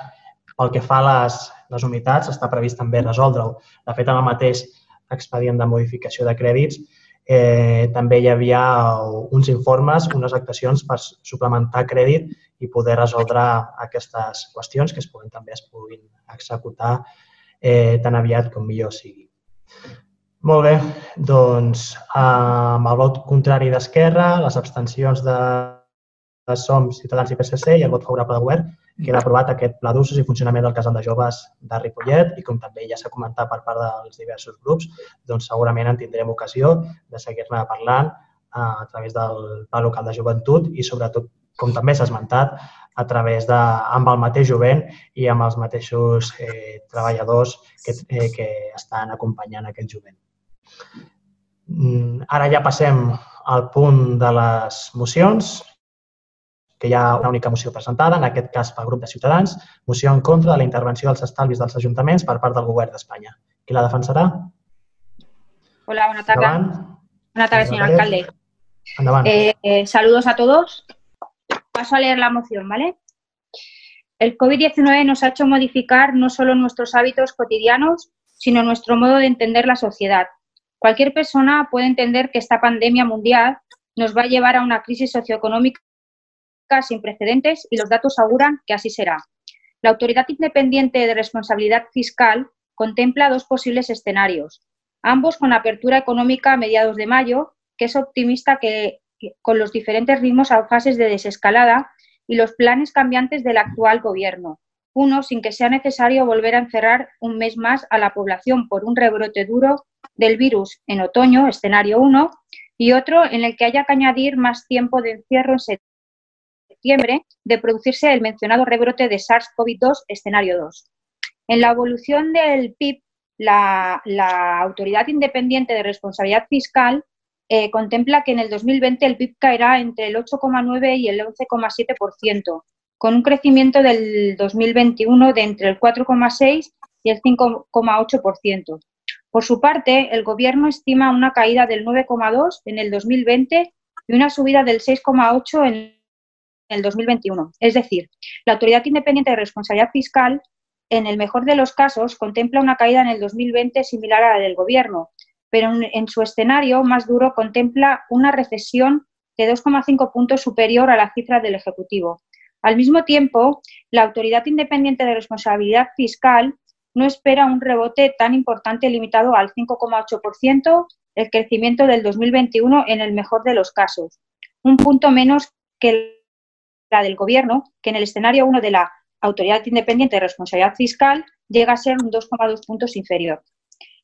pel que fa a les, les unitats, està previst també resoldre-ho. De fet, en el mateix expedient de modificació de crèdits eh, també hi havia uns informes, unes actuacions per suplementar crèdit i poder resoldre aquestes qüestions que es puguin, també es puguin executar eh, tan aviat com millor sigui. Molt bé, doncs amb el vot contrari d'Esquerra, les abstencions de som Ciutadans i PSC i el vot favorable del govern, queda aprovat aquest pla d'usos i funcionament del casal de joves de Ripollet i com també ja s'ha comentat per part dels diversos grups, doncs segurament en tindrem ocasió de seguir-ne parlant eh, a través del pla local de joventut i sobretot, com també s'ha esmentat, a través de, amb el mateix jovent i amb els mateixos eh, treballadors que, eh, que estan acompanyant aquest jovent. Mm, ara ja passem al punt de les mocions que hi ha una única moció presentada, en aquest cas pel grup de Ciutadans, moció en contra de la intervenció dels estalvis dels ajuntaments per part del govern d'Espanya. Qui la defensarà? Hola, buenas tardes. Endavant. Buenas tardes, señor alcalde. Endavant. Eh, eh, saludos a todos. Paso a leer la moción, ¿vale? El COVID-19 nos ha hecho modificar no solo nuestros hábitos cotidianos, sino nuestro modo de entender la sociedad. Cualquier persona puede entender que esta pandemia mundial nos va a llevar a una crisis socioeconómica sin precedentes y los datos auguran que así será. La Autoridad Independiente de Responsabilidad Fiscal contempla dos posibles escenarios, ambos con apertura económica a mediados de mayo, que es optimista que, con los diferentes ritmos a fases de desescalada y los planes cambiantes del actual gobierno. Uno, sin que sea necesario volver a encerrar un mes más a la población por un rebrote duro del virus en otoño, escenario 1, y otro en el que haya que añadir más tiempo de encierro en de producirse el mencionado rebrote de SARS-CoV-2 escenario 2. En la evolución del PIB, la, Autoridad Independiente de Responsabilidad Fiscal eh, contempla que en el 2020 el PIB caerá entre el 8,9 y el 11,7%, con un crecimiento del 2021 de entre el 4,6 y el 5,8%. Por su parte, el Gobierno estima una caída del 9,2 en el 2020 y una subida del 6,8 en el 2021. Es decir, la Autoridad Independiente de Responsabilidad Fiscal, en el mejor de los casos, contempla una caída en el 2020 similar a la del Gobierno, pero en, su escenario más duro contempla una recesión de 2,5 puntos superior a la cifra del Ejecutivo. Al mismo tiempo, la Autoridad Independiente de Responsabilidad Fiscal no espera un rebote tan importante limitado al 5,8%, el crecimiento del 2021 en el mejor de los casos, un punto menos que la del Gobierno, que en el escenario 1 de la Autoridad Independiente de Responsabilidad Fiscal llega a ser un 2,2 puntos inferior.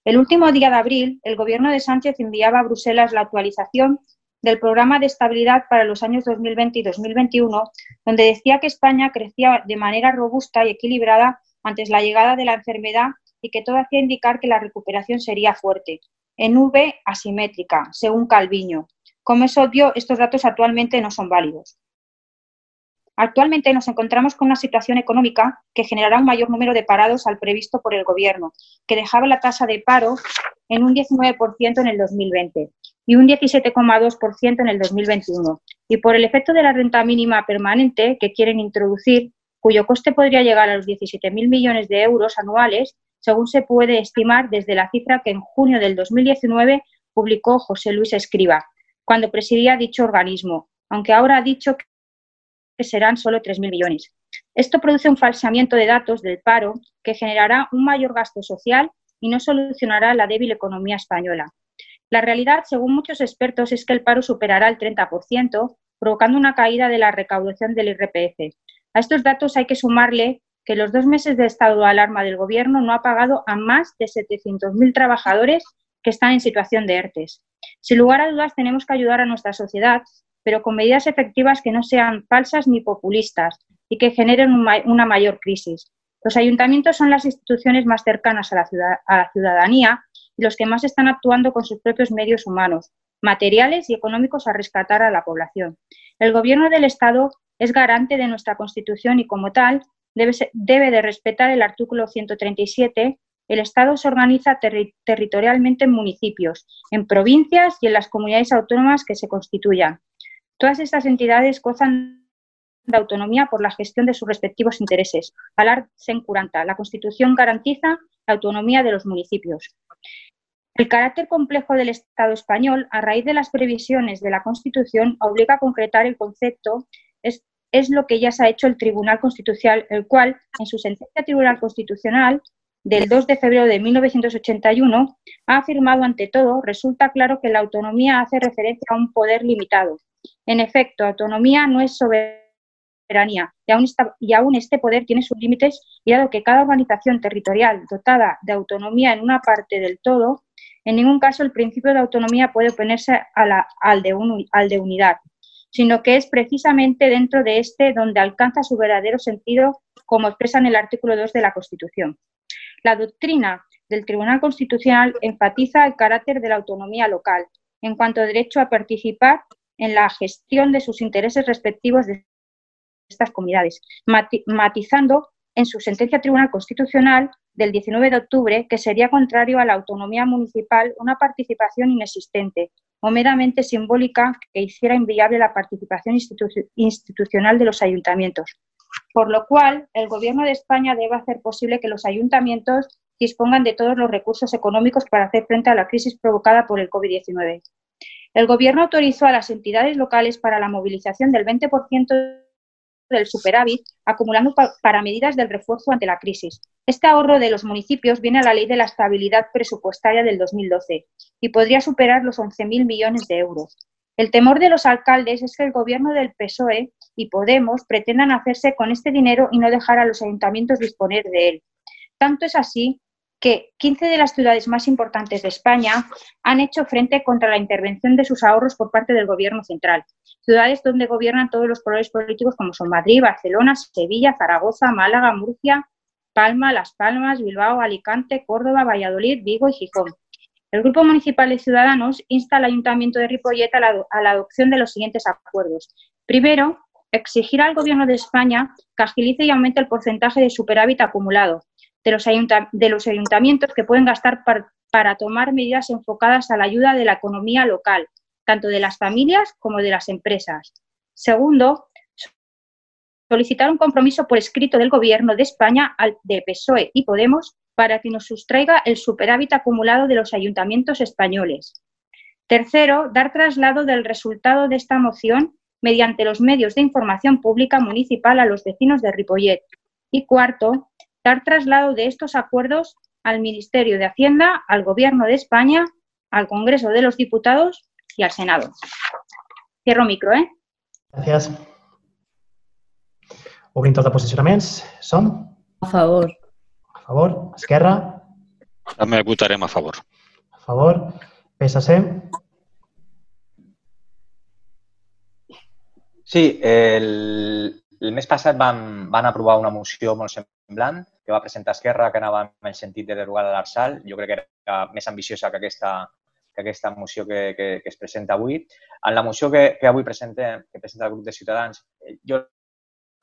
El último día de abril, el Gobierno de Sánchez enviaba a Bruselas la actualización del Programa de Estabilidad para los años 2020 y 2021, donde decía que España crecía de manera robusta y equilibrada antes la llegada de la enfermedad y que todo hacía indicar que la recuperación sería fuerte, en V asimétrica, según Calviño. Como es obvio, estos datos actualmente no son válidos. Actualmente nos encontramos con una situación económica que generará un mayor número de parados al previsto por el Gobierno, que dejaba la tasa de paro en un 19% en el 2020 y un 17,2% en el 2021. Y por el efecto de la renta mínima permanente que quieren introducir, cuyo coste podría llegar a los 17.000 millones de euros anuales, según se puede estimar desde la cifra que en junio del 2019 publicó José Luis Escriba, cuando presidía dicho organismo, aunque ahora ha dicho serán solo 3.000 millones. Esto produce un falsamiento de datos del paro que generará un mayor gasto social y no solucionará la débil economía española. La realidad, según muchos expertos, es que el paro superará el 30%, provocando una caída de la recaudación del IRPF. A estos datos hay que sumarle que los dos meses de estado de alarma del Gobierno no ha pagado a más de 700.000 trabajadores que están en situación de ERTES. Sin lugar a dudas, tenemos que ayudar a nuestra sociedad, pero con medidas efectivas que no sean falsas ni populistas y que generen una mayor crisis. Los ayuntamientos son las instituciones más cercanas a la, ciudadanía y los que más están actuando con sus propios medios humanos, materiales y económicos a rescatar a la población. El Gobierno del Estado es garante de nuestra Constitución y, como tal, debe, de respetar el artículo 137 el Estado se organiza territorialmente en municipios, en provincias y en las comunidades autónomas que se constituyan. Todas estas entidades gozan de autonomía por la gestión de sus respectivos intereses. Alar Sencuranta, la Constitución garantiza la autonomía de los municipios. El carácter complejo del Estado español, a raíz de las previsiones de la Constitución, obliga a concretar el concepto, es, es lo que ya se ha hecho el Tribunal Constitucional, el cual, en su sentencia Tribunal Constitucional, del 2 de febrero de 1981, ha afirmado ante todo, resulta claro que la autonomía hace referencia a un poder limitado. En efecto, autonomía no es soberanía y aún, este poder tiene sus límites y dado que cada organización territorial dotada de autonomía en una parte del todo, en ningún caso el principio de autonomía puede oponerse al, de al de unidad, sino que es precisamente dentro de este donde alcanza su verdadero sentido, como expresa en el artículo 2 de la Constitución. La doctrina del Tribunal Constitucional enfatiza el carácter de la autonomía local en cuanto a derecho a participar en la gestión de sus intereses respectivos de estas comunidades, matizando en su sentencia Tribunal Constitucional del 19 de octubre que sería contrario a la autonomía municipal una participación inexistente o meramente simbólica que hiciera inviable la participación institucional de los ayuntamientos, por lo cual el Gobierno de España debe hacer posible que los ayuntamientos dispongan de todos los recursos económicos para hacer frente a la crisis provocada por el COVID-19. El Gobierno autorizó a las entidades locales para la movilización del 20% del superávit, acumulando para medidas del refuerzo ante la crisis. Este ahorro de los municipios viene a la ley de la estabilidad presupuestaria del 2012 y podría superar los 11.000 millones de euros. El temor de los alcaldes es que el gobierno del PSOE y Podemos pretendan hacerse con este dinero y no dejar a los ayuntamientos disponer de él. Tanto es así que 15 de las ciudades más importantes de España han hecho frente contra la intervención de sus ahorros por parte del Gobierno central. Ciudades donde gobiernan todos los colores políticos como son Madrid, Barcelona, Sevilla, Zaragoza, Málaga, Murcia, Palma, Las Palmas, Bilbao, Alicante, Córdoba, Valladolid, Vigo y Gijón. El Grupo Municipal de Ciudadanos insta al Ayuntamiento de Ripollet a la, a la adopción de los siguientes acuerdos. Primero, exigir al Gobierno de España que agilice y aumente el porcentaje de superávit acumulado de los, ayuntamientos que pueden gastar para tomar medidas enfocadas a la ayuda de la economía local, tanto de las familias como de las empresas. Segundo, solicitar un compromiso por escrito del Gobierno de España al de PSOE y Podemos para que nos sustraiga el superávit acumulado de los ayuntamientos españoles. Tercero, dar traslado del resultado de esta moción mediante los medios de información pública municipal a los vecinos de Ripollet. Y cuarto, dar traslado de estos acuerdos al Ministerio de Hacienda, al Gobierno de España, al Congreso de los Diputados y al Senado. Cierro micro, ¿eh? Gracias. Obrim tot de posicionaments. Som? A favor. A favor. Esquerra? També votarem a favor. A favor. PSC? Sí, el, el mes passat van, van aprovar una moció molt semblant que va presentar Esquerra que anava en el sentit de derogar l'Arsal. Jo crec que era més ambiciosa que aquesta, que aquesta moció que, que, que es presenta avui. En la moció que, que avui presentem, que presenta el grup de Ciutadans, jo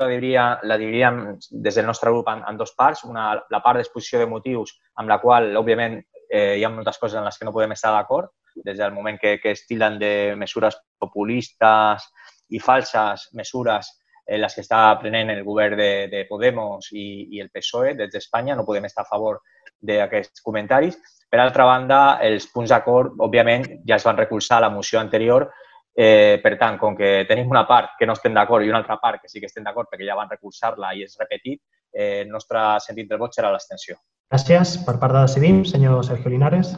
la diria, la diríem des del nostre grup en, en dos parts. Una, la part d'exposició de motius, amb la qual, òbviament, eh, hi ha moltes coses en les que no podem estar d'acord, des del moment que, que es tilden de mesures populistes i falses mesures les que està prenent el govern de, de Podemos i, i el PSOE des d'Espanya. No podem estar a favor d'aquests comentaris. Per altra banda, els punts d'acord, òbviament, ja es van recolzar a la moció anterior. Eh, per tant, com que tenim una part que no estem d'acord i una altra part que sí que estem d'acord perquè ja van recolzar-la i és repetit, eh, el nostre sentit del vot serà l'abstenció. Gràcies. Per part de Decidim, senyor Sergio Linares.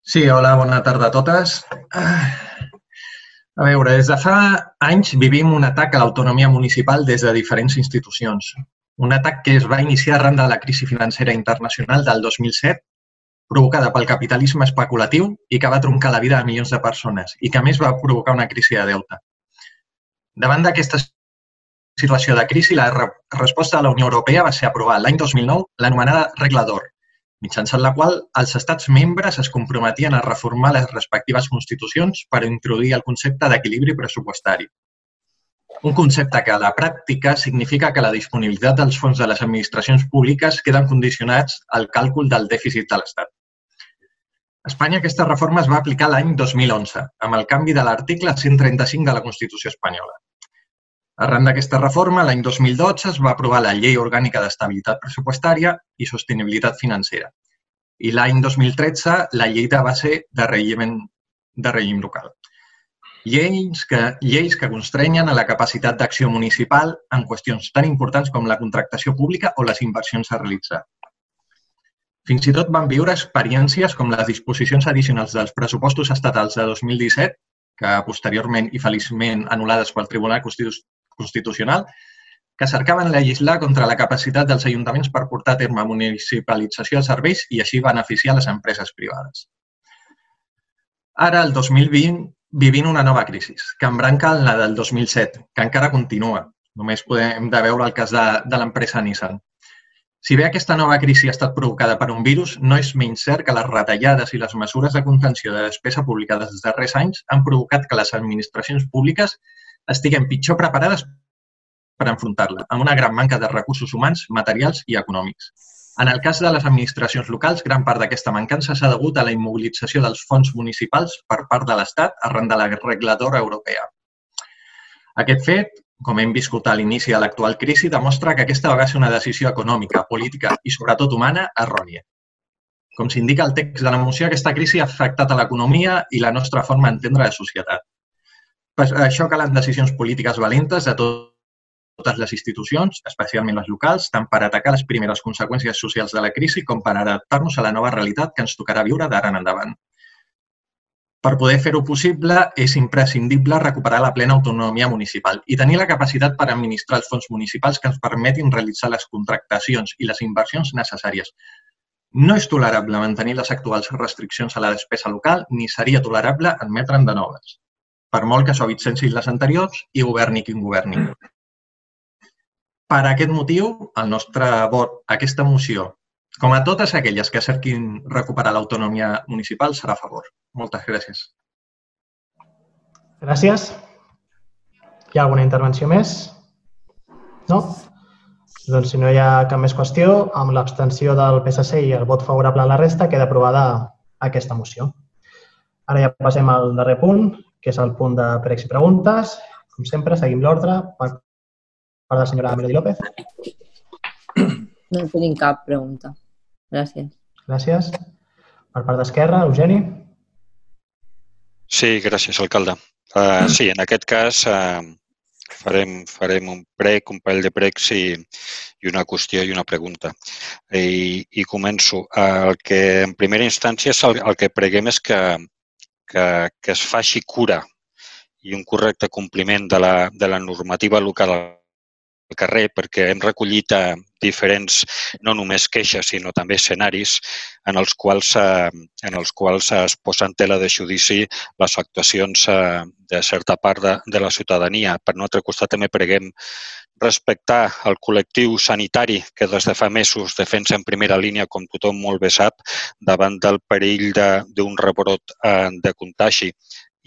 Sí, hola, bona tarda a totes. A veure, des de fa anys vivim un atac a l'autonomia municipal des de diferents institucions. Un atac que es va iniciar arran de la crisi financera internacional del 2007, provocada pel capitalisme especulatiu i que va troncar la vida de milions de persones i que més va provocar una crisi de deute. Davant d'aquesta situació de crisi, la resposta de la Unió Europea va ser aprovar l'any 2009 l'anomenada Regla d'Or, mitjançant la qual els estats membres es comprometien a reformar les respectives constitucions per introduir el concepte d'equilibri pressupostari. Un concepte que a la pràctica significa que la disponibilitat dels fons de les administracions públiques queden condicionats al càlcul del dèficit de l'Estat. A Espanya aquesta reforma es va aplicar l'any 2011, amb el canvi de l'article 135 de la Constitució espanyola. Arran d'aquesta reforma, l'any 2012 es va aprovar la Llei Orgànica d'Estabilitat Pressupostària i Sostenibilitat Financera i l'any 2013 la Llei de Base de Règim, de règim Local. Lleis que, lleis que constrenyen a la capacitat d'acció municipal en qüestions tan importants com la contractació pública o les inversions a realitzar. Fins i tot van viure experiències com les disposicions addicionals dels pressupostos estatals de 2017, que posteriorment i feliçment anul·lades pel Tribunal Constitucional que cercaven legislar contra la capacitat dels ajuntaments per portar a terme municipalització de serveis i així beneficiar les empreses privades. Ara, el 2020, vivint una nova crisi, que embranca la del 2007, que encara continua. Només podem de veure el cas de, de l'empresa Nissan. Si bé aquesta nova crisi ha estat provocada per un virus, no és menys cert que les retallades i les mesures de contenció de despesa publicades dels darrers anys han provocat que les administracions públiques estiguem pitjor preparades per enfrontar-la, amb una gran manca de recursos humans, materials i econòmics. En el cas de les administracions locals, gran part d'aquesta mancança s'ha degut a la immobilització dels fons municipals per part de l'Estat arran de la regladora europea. Aquest fet, com hem viscut a l'inici de l'actual crisi, demostra que aquesta va ser una decisió econòmica, política i, sobretot, humana errònia. Com s'indica al text de la moció, aquesta crisi ha afectat a l'economia i la nostra forma d'entendre la societat. Per això calen decisions polítiques valentes de totes les institucions, especialment les locals, tant per atacar les primeres conseqüències socials de la crisi com per adaptar-nos a la nova realitat que ens tocarà viure d'ara en endavant. Per poder fer-ho possible, és imprescindible recuperar la plena autonomia municipal i tenir la capacitat per administrar els fons municipals que ens permetin realitzar les contractacions i les inversions necessàries. No és tolerable mantenir les actuals restriccions a la despesa local ni seria tolerable admetre'n de noves per molt que suavitzessin les anteriors i governi qui governi. Per aquest motiu, el nostre vot aquesta moció, com a totes aquelles que cerquin recuperar l'autonomia municipal, serà a favor. Moltes gràcies. Gràcies. Hi ha alguna intervenció més? No? Doncs si no hi ha cap més qüestió, amb l'abstenció del PSC i el vot favorable a la resta, queda aprovada aquesta moció. Ara ja passem al darrer punt, que és el punt de pregs i preguntes. Com sempre, seguim l'ordre per part de la senyora Melody López. No tenim cap pregunta. Gràcies. Gràcies. Per part d'Esquerra, Eugeni. Sí, gràcies, alcalde. Uh, sí, en aquest cas uh, farem, farem un prec, un parell de pregs i, i una qüestió i una pregunta. I, i començo. Uh, el que en primera instància és el, el que preguem és que, que, que es faci cura i un correcte compliment de la, de la normativa local carrer perquè hem recollit eh, diferents, no només queixes, sinó també escenaris en els quals, eh, en els quals es posa en tela de judici les actuacions eh, de certa part de, de la ciutadania. Per un altre costat, també preguem respectar el col·lectiu sanitari que des de fa mesos defensa en primera línia, com tothom molt bé sap, davant del perill d'un de, rebrot de contagi.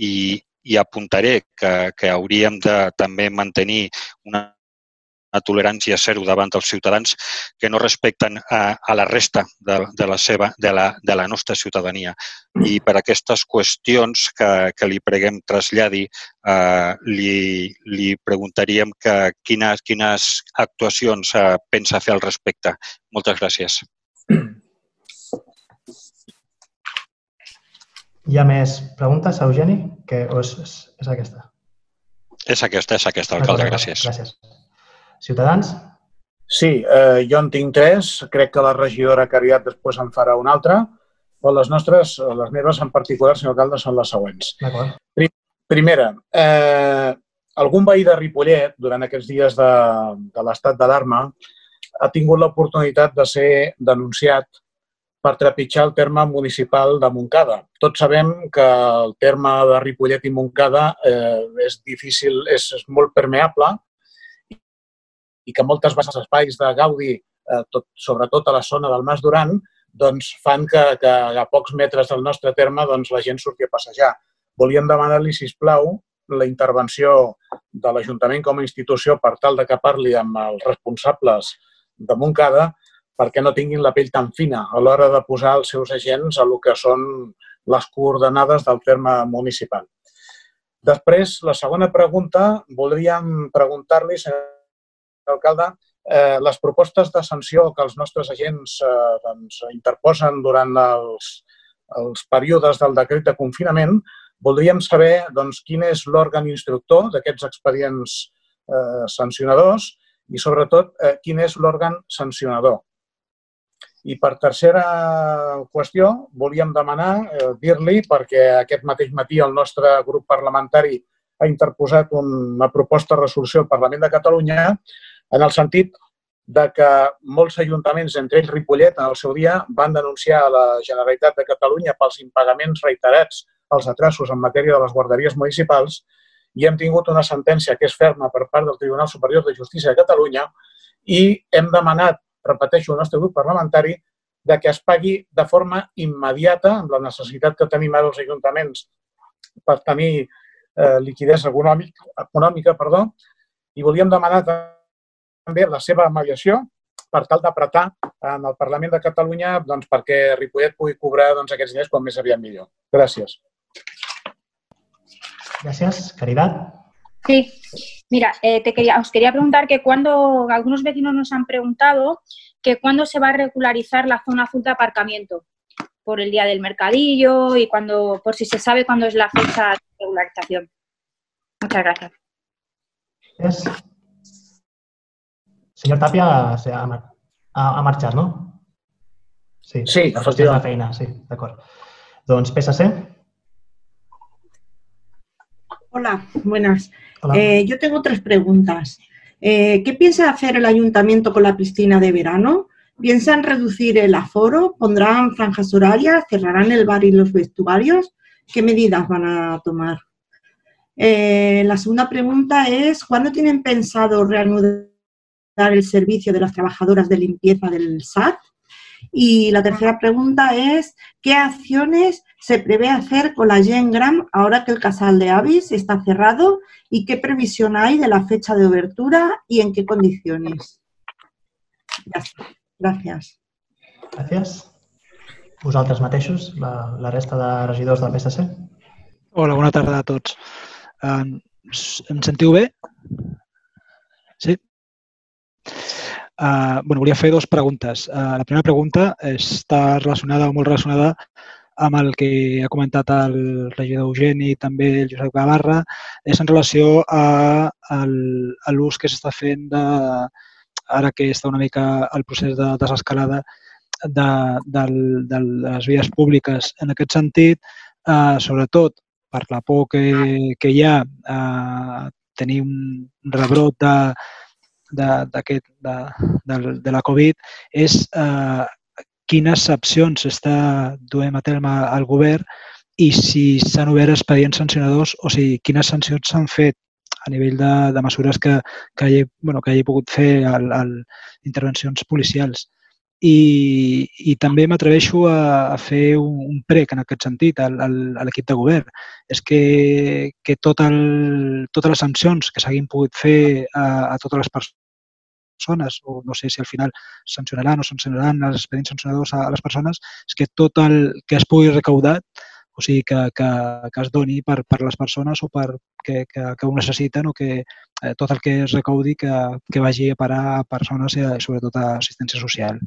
I, i apuntaré que, que hauríem de també mantenir una una tolerància zero davant dels ciutadans que no respecten a, a la resta de, de, la seva, de, la, de la nostra ciutadania. I per aquestes qüestions que, que li preguem traslladi, eh, li, li preguntaríem que quines, quines actuacions eh, pensa fer al respecte. Moltes gràcies. Hi ha més preguntes, Eugeni? Que, o és, és, és aquesta? És aquesta, és aquesta, alcalde. Gràcies. Gràcies. Ciutadans? Sí, eh, jo en tinc tres. Crec que la regidora Cariat després en farà una altra. Però les nostres, les meves en particular, senyor alcalde, són les següents. Primera, eh, algun veí de Ripollet, durant aquests dies de, de l'estat d'alarma, ha tingut l'oportunitat de ser denunciat per trepitjar el terme municipal de Montcada. Tots sabem que el terme de Ripollet i Montcada eh, és difícil, és, és molt permeable i que moltes els espais de Gaudi, eh, tot, sobretot a la zona del Mas Duran, doncs fan que, que a pocs metres del nostre terme doncs, la gent surti a passejar. Volíem demanar-li, si plau, la intervenció de l'Ajuntament com a institució per tal de que parli amb els responsables de Montcada perquè no tinguin la pell tan fina a l'hora de posar els seus agents a el que són les coordenades del terme municipal. Després, la segona pregunta, voldríem preguntar-li, senyor alcalde, eh, les propostes de sanció que els nostres agents eh, doncs, interposen durant els, els períodes del decret de confinament, voldríem saber doncs, quin és l'òrgan instructor d'aquests expedients eh, sancionadors i, sobretot, eh, quin és l'òrgan sancionador. I per tercera qüestió, volíem demanar, eh, dir-li, perquè aquest mateix matí el nostre grup parlamentari ha interposat una proposta de resolució al Parlament de Catalunya en el sentit de que molts ajuntaments, entre ells Ripollet, en el seu dia, van denunciar a la Generalitat de Catalunya pels impagaments reiterats als atrasos en matèria de les guarderies municipals i hem tingut una sentència que és ferma per part del Tribunal Superior de Justícia de Catalunya i hem demanat, repeteixo, el nostre grup parlamentari, de que es pagui de forma immediata, amb la necessitat que tenim ara els ajuntaments per tenir eh, liquidesa econòmica, econòmica perdó, i volíem demanar també la seva mediació per tal d'apretar en el Parlament de Catalunya doncs, perquè Ripollet pugui cobrar doncs, aquests diners com més aviat millor. Gràcies. Gracias. Caridad. Sí, mira, eh, te quería, os quería preguntar que cuando algunos vecinos nos han preguntado que cuándo se va a regularizar la zona azul de aparcamiento por el día del mercadillo y cuando, por si se sabe cuándo es la fecha de regularización. Muchas gracias. Gracias. Senyor Tàpia ha, ha, ha marxat, no? Sí, sí efectivament. La feina, sí, d'acord. Doncs PSC. Hola, buenas. Hola. Eh, yo tengo tres preguntas. Eh, ¿Qué piensa hacer el ayuntamiento con la piscina de verano? ¿Piensan reducir el aforo? ¿Pondrán franjas horarias? ¿Cerrarán el bar y los vestuarios? ¿Qué medidas van a tomar? Eh, la segunda pregunta es, ¿cuándo tienen pensado reanudar el servicio de las trabajadoras de limpieza del SAT. Y la tercera pregunta es, ¿qué acciones se prevé hacer con la Gengram ahora que el casal de Avis está cerrado y qué previsión hay de la fecha de obertura y en qué condiciones? Gràcies. Gràcies. Vosaltres mateixos, la, la resta de regidors del PSC? Hola, bona tarda a tots. em sentiu bé? Uh, bueno, volia fer dues preguntes. Uh, la primera pregunta està relacionada o molt relacionada amb el que ha comentat el regidor Eugeni i també el Josep Gavarra, és en relació a, a, l'ús que s'està fent de, ara que està una mica el procés de desescalada de, de, de les vies públiques. En aquest sentit, eh, sobretot per la por que, que hi ha a tenir un rebrot de, de, de, de, de la Covid és eh, quines opcions està duent a terme el govern i si s'han obert expedients sancionadors o si quines sancions s'han fet a nivell de, de mesures que, que, hagi, bueno, que hagi pogut fer el, el, intervencions policials. I, i també m'atreveixo a, a fer un, un prec en aquest sentit a, a l'equip de govern. És que, que tot el, totes les sancions que s'hagin pogut fer a, a totes les persones persones, o no sé si al final sancionaran o sancionaran els expedients sancionadors a, les persones, és que tot el que es pugui recaudar, o sigui, que, que, que es doni per, per les persones o per que, que, que ho necessiten o que eh, tot el que es recaudi que, que vagi a parar a persones i sobretot a assistència social.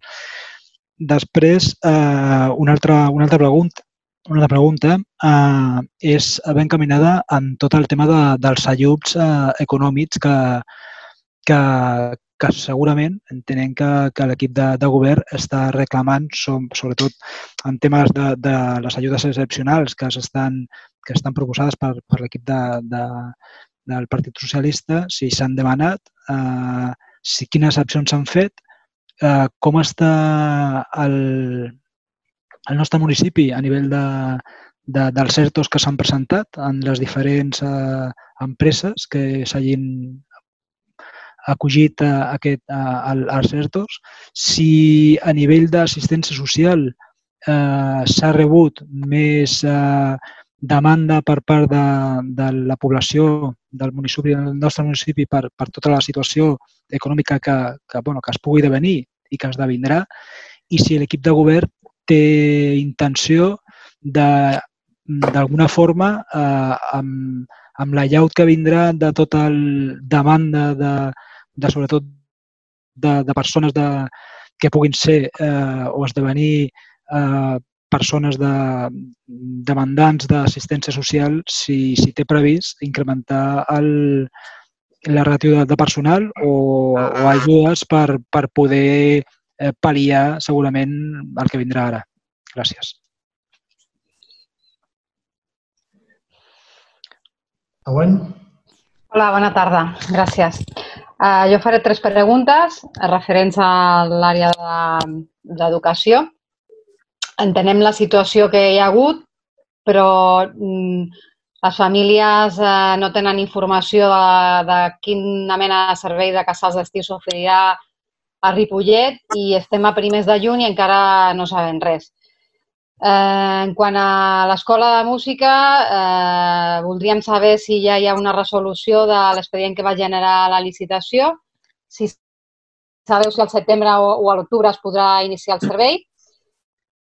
Després, eh, una, altra, una altra pregunta una altra pregunta eh, és ben encaminada en tot el tema de, dels ajuts eh, econòmics que, que, que segurament entenem que, que l'equip de, de govern està reclamant, som, sobretot en temes de, de les ajudes excepcionals que, estan, que estan proposades per, per l'equip de, de, del Partit Socialista, si s'han demanat, eh, si quines accions s'han fet, eh, com està el, el nostre municipi a nivell de, de, dels CERTOs que s'han presentat en les diferents eh, empreses que s'hagin acollit a, aquest, a, als ERTOs. Si a nivell d'assistència social eh, s'ha rebut més eh, demanda per part de, de la població del municipi, del nostre municipi per, per tota la situació econòmica que, que, bueno, que es pugui devenir i que esdevindrà i si l'equip de govern té intenció de d'alguna forma eh, amb, amb la llaut que vindrà de tota el demanda de, de sobretot de, de persones de, que puguin ser eh, o esdevenir eh, persones de, demandants d'assistència social si, si té previst incrementar el, la ràtio de, de personal o, o ajudes per, per poder eh, pal·liar segurament el que vindrà ara. Gràcies. Següent. Hola, bona tarda. Gràcies. Uh, jo faré tres preguntes referents a l'àrea d'educació. De, Entenem la situació que hi ha hagut, però mm, les famílies eh, no tenen informació de, de quina mena de servei de casals d'estiu s'oferirà a Ripollet i estem a primers de juny i encara no sabem res. Eh, en quant a l'escola de música, eh, voldríem saber si ja hi ha una resolució de l'expedient que va generar la licitació, si sabeu si al setembre o, o a l'octubre es podrà iniciar el servei.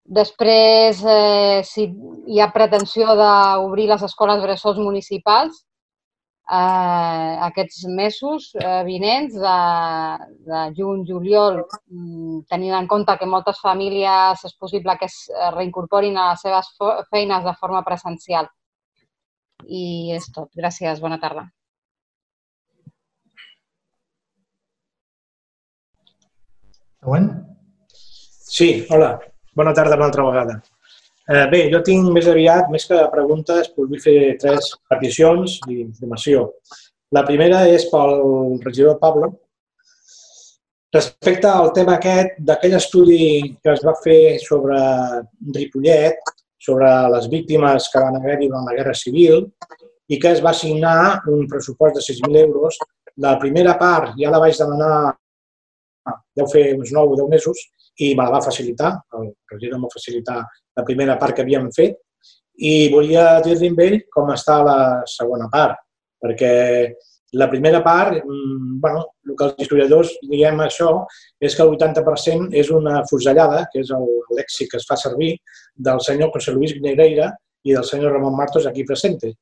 Després, eh, si hi ha pretensió d'obrir les escoles bressols municipals eh, aquests mesos eh, vinents de, de juny, juliol, mm, tenint en compte que moltes famílies és possible que es reincorporin a les seves feines de forma presencial. I és tot. Gràcies. Bona tarda. Següent. Sí, hola. Bona tarda una altra vegada. Eh, bé, jo tinc més aviat, més que preguntes, vull fer tres peticions d'informació. La primera és pel regidor Pablo. Respecte al tema aquest d'aquell estudi que es va fer sobre Ripollet, sobre les víctimes que van haver-hi durant la Guerra Civil i que es va assignar un pressupost de 6.000 euros. La primera part ja la vaig demanar, deu fer uns 9 o 10 mesos, i me la va facilitar, el regidor em va facilitar la primera part que havíem fet i volia dir-li amb ell com està la segona part, perquè la primera part, mm, bueno, el que els historiadors diguem això, és que el 80% és una fusellada, que és el lèxic que es fa servir, del senyor José Luis Negreira i del senyor Ramon Martos aquí presente.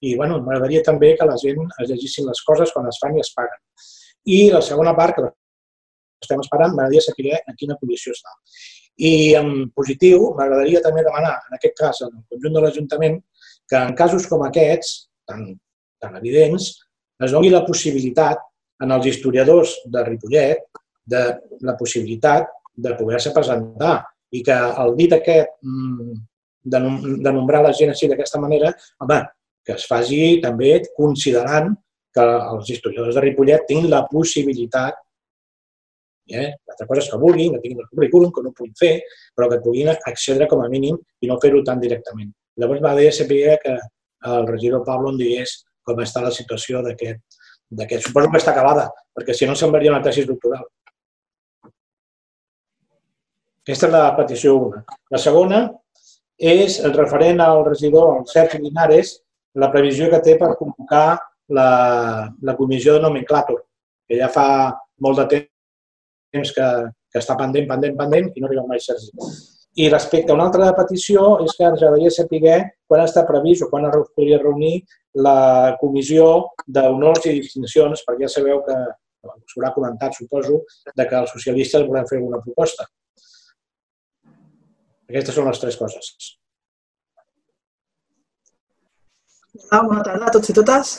I bueno, m'agradaria també que la gent es llegissin les coses quan es fan i es paguen. I la segona part, que estem esperant, m'agradaria saber en quina posició està. I en positiu, m'agradaria també demanar, en aquest cas, el conjunt de l'Ajuntament, que en casos com aquests, tan, tan evidents, es doni la possibilitat en els historiadors de Ripollet de la possibilitat de poder-se presentar i que el dit aquest mm, de, de nombrar la gent així d'aquesta manera, home, que es faci també considerant que els historiadors de Ripollet tinguin la possibilitat Eh? L'altra cosa és que vulguin, que tinguin el currículum, que no ho puguin fer, però que puguin accedre com a mínim i no fer-ho tan directament. Llavors m'agradaria saber que el regidor Pablo em digués com està la situació d'aquest. Suposo que està acabada, perquè si no semblaria una tesi doctoral. Aquesta és la petició 1. La segona és el referent al regidor, el Sergi Linares, la previsió que té per convocar la, la comissió de nomenclàtor, que ja fa molt de temps que, que està pendent, pendent, pendent i no arriba mai Sergi. I respecte a una altra petició és que ens agradaria saber quan està previst o quan es podria reunir la comissió d'honors i distincions, perquè ja sabeu que s'haurà comentat, suposo, de que els socialistes volem fer alguna proposta. Aquestes són les tres coses. Hola, bona tarda a tots i totes.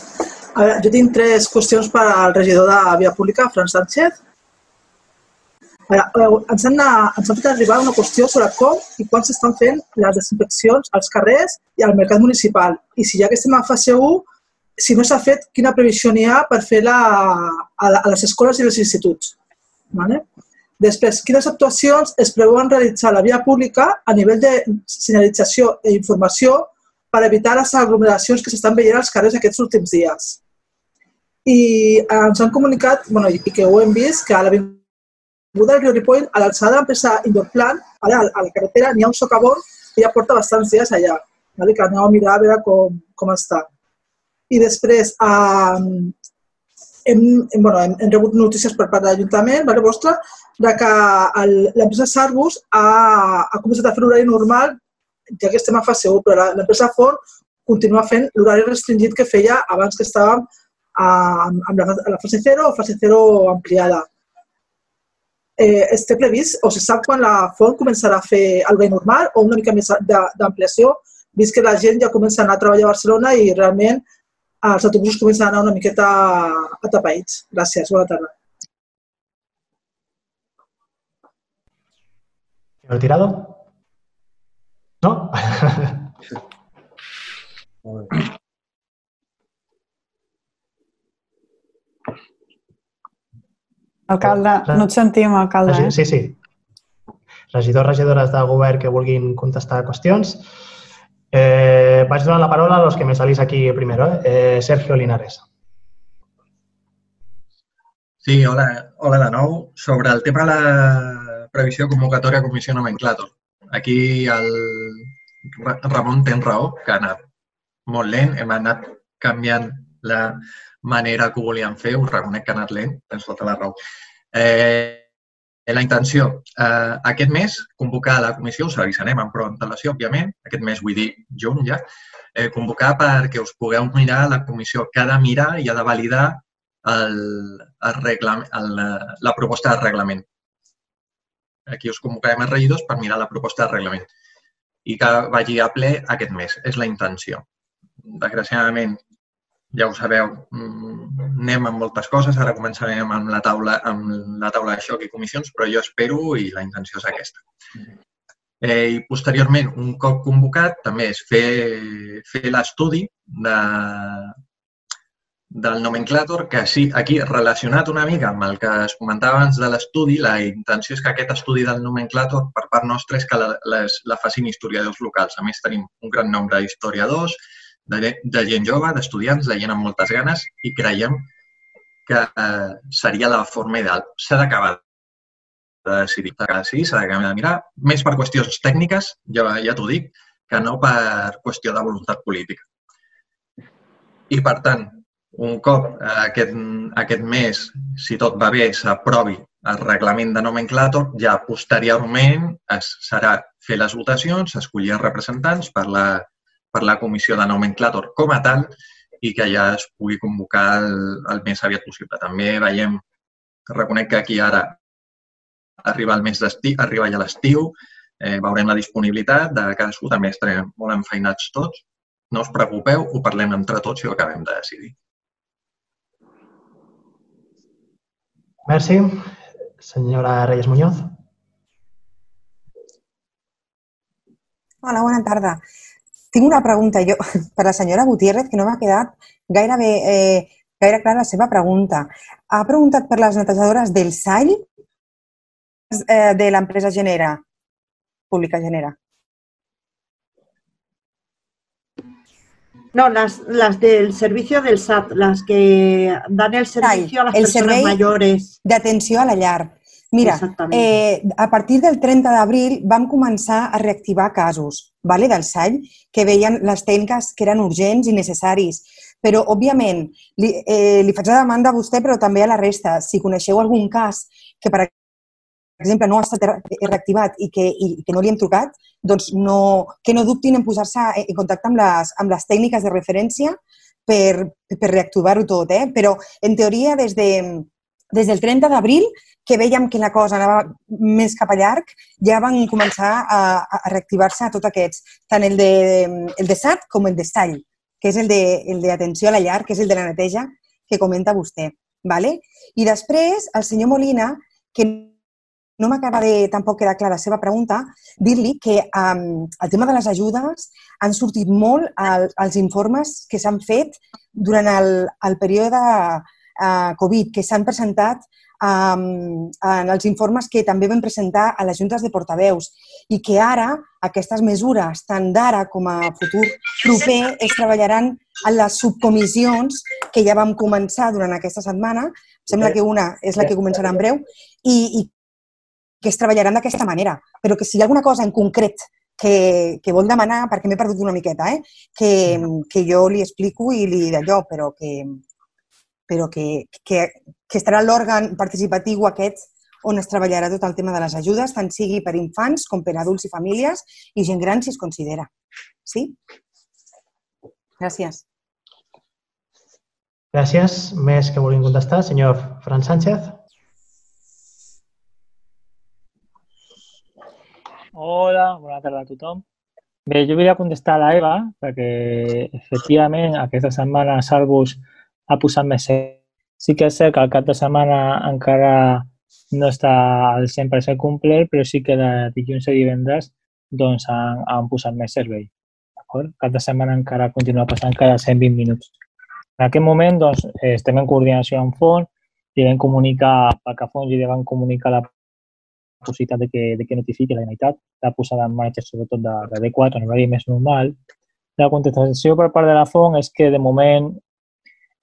A veure, jo tinc tres qüestions per al regidor de Via Pública, Fran Sánchez. Veure, ens, han, ens han fet arribar una qüestió sobre com i quan s'estan fent les desinfeccions als carrers i al mercat municipal. I si ja que estem a fase 1, si no s'ha fet, quina previsió n'hi ha per fer-la a, a les escoles i els instituts. Vale? Després, quines actuacions es preveuen realitzar a la via pública a nivell de senyalització i informació per evitar les aglomeracions que s'estan veient als carrers aquests últims dies. I ens han comunicat, bueno, i que ho hem vist, que a la Del Riu Ripoll, a l'alçada de l'empresa Indorplan, a la, a la carretera n'hi ha un socavón que ja porta bastants dies allà, vale? que aneu a mirar a veure com, com està. I després eh, hem, hem, bueno, hem, hem rebut notícies per part de l'Ajuntament, vale, vostre, de que l'empresa Sarbus ha, ha començat a fer l'horari normal, ja que estem a fase 1, però l'empresa Ford continua fent l'horari restringit que feia abans que estàvem a, amb la, la fase 0 o fase 0 ampliada eh, està previst o se sap quan la font començarà a fer el bé normal o una mica més d'ampliació, vist que la gent ja comença a anar a treballar a Barcelona i realment els autobusos comencen a anar una miqueta atapeïts. Gràcies, bona tarda. ¿Retirado? ¿No? Alcalde, no et sentim, alcalde. Eh? Sí, sí. Regidors, regidores de govern que vulguin contestar qüestions. Eh, vaig donar la paraula a los que me salís aquí primero. Eh? eh Sergio Linares. Sí, hola, hola de nou. Sobre el tema de la previsió convocatòria comissió nomenclàtor. Aquí el Ramon ten raó, que ha anat molt lent, hem anat canviant la manera que ho volíem fer, us reconec que ha anat lent, tens tota la raó. Eh, la intenció, eh, aquest mes, convocar la comissió, us avisarem amb prou antelació, òbviament, aquest mes vull dir juny ja, eh, convocar perquè us pugueu mirar la comissió que ha de mirar i ha de validar el, el reglament, el, la proposta de reglament. Aquí us convocarem els regidors per mirar la proposta de reglament i que vagi a ple aquest mes. És la intenció. Desgraciadament, ja ho sabeu, mm, anem amb moltes coses. Ara començarem amb la taula, amb la taula de xoc i comissions, però jo espero i la intenció és aquesta. Eh, I posteriorment, un cop convocat, també és fer, fer l'estudi de, del nomenclàtor, que sí, aquí relacionat una mica amb el que es comentava abans de l'estudi, la intenció és que aquest estudi del nomenclàtor per part nostra és que la, les, la facin historiadors locals. A més, tenim un gran nombre d'historiadors, de, de gent jove, d'estudiants, de gent amb moltes ganes i creiem que eh, seria la forma ideal. S'ha d'acabar de decidir. Sí, s'ha d'acabar de mirar, més per qüestions tècniques, ja, ja t'ho dic, que no per qüestió de voluntat política. I, per tant, un cop aquest, aquest mes, si tot va bé, s'aprovi el reglament de nomenclàtor, ja posteriorment es serà fer les votacions, escollir els representants per la per la comissió de nomenclàtor com a tal i que ja es pugui convocar el, el més aviat possible. També veiem, reconec que aquí ara arriba el mes d'estiu, arriba ja l'estiu, eh, veurem la disponibilitat de cadascú, també estarem molt enfeinats tots. No us preocupeu, ho parlem entre tots i ho acabem de decidir. Merci. Senyora Reyes Muñoz. Hola, bona tarda. Tinc una pregunta jo per la senyora Gutiérrez que no m'ha quedat gairebé eh, gaire clara la seva pregunta. Ha preguntat per les netejadores del SAI eh, de l'empresa Genera, pública Genera. No, las, las del servicio del SAT, las que dan el servicio a las el personas mayores. d'atenció a la llar. Mira, Exactament. eh, a partir del 30 d'abril vam començar a reactivar casos vale, del SAI que veien les tècniques que eren urgents i necessaris. Però, òbviament, li, eh, li faig la demanda a vostè, però també a la resta. Si coneixeu algun cas que, per exemple, no ha estat re- reactivat i que, i que no li hem trucat, doncs no, que no dubtin en posar-se en contacte amb les, amb les tècniques de referència per, per reactivar-ho tot. Eh? Però, en teoria, des, de, des del 30 d'abril, que veiem que la cosa anava més cap a llarg, ja van començar a, a reactivar-se a tots aquests, tant el de, el de SAT com el de STAI, que és el de- el d'atenció a la llar, que és el de la neteja que comenta vostè. Vale? I després, el senyor Molina, que no m'acaba de tampoc quedar clara la seva pregunta, dir-li que um, el tema de les ajudes han sortit molt al, als informes que s'han fet durant el, el període Covid, que s'han presentat um, en els informes que també vam presentar a les juntes de portaveus i que ara aquestes mesures, tant d'ara com a futur proper, es treballaran en les subcomissions que ja vam començar durant aquesta setmana. Sembla que una és la que començarà en breu i, i que es treballaran d'aquesta manera. Però que si hi ha alguna cosa en concret que, que vol demanar, perquè m'he perdut una miqueta, eh? que, que jo li explico i li d'allò, però que, però que, que, que estarà l'òrgan participatiu aquest on es treballarà tot el tema de les ajudes, tant sigui per infants com per adults i famílies i gent gran si es considera. Sí? Gràcies. Gràcies. Més que vulguin contestar, senyor Fran Sánchez. Hola, bona tarda a tothom. Bé, jo volia contestar a l'Eva perquè efectivament aquesta setmana Salvus ha posat més. Sí que és cert que al cap de setmana encara no està al 100% complet, però sí que de dilluns a divendres doncs, han, han posat més servei. Cap de setmana encara continua passant cada 120 minuts. En aquest moment doncs, estem en coordinació amb fons, li vam comunicar, pel que a fons, li vam comunicar la possibilitat de que, de que notifiqui la Generalitat, la posada en marxa sobretot de, de D4 en horari més normal. La contestació per part de la FON és que de moment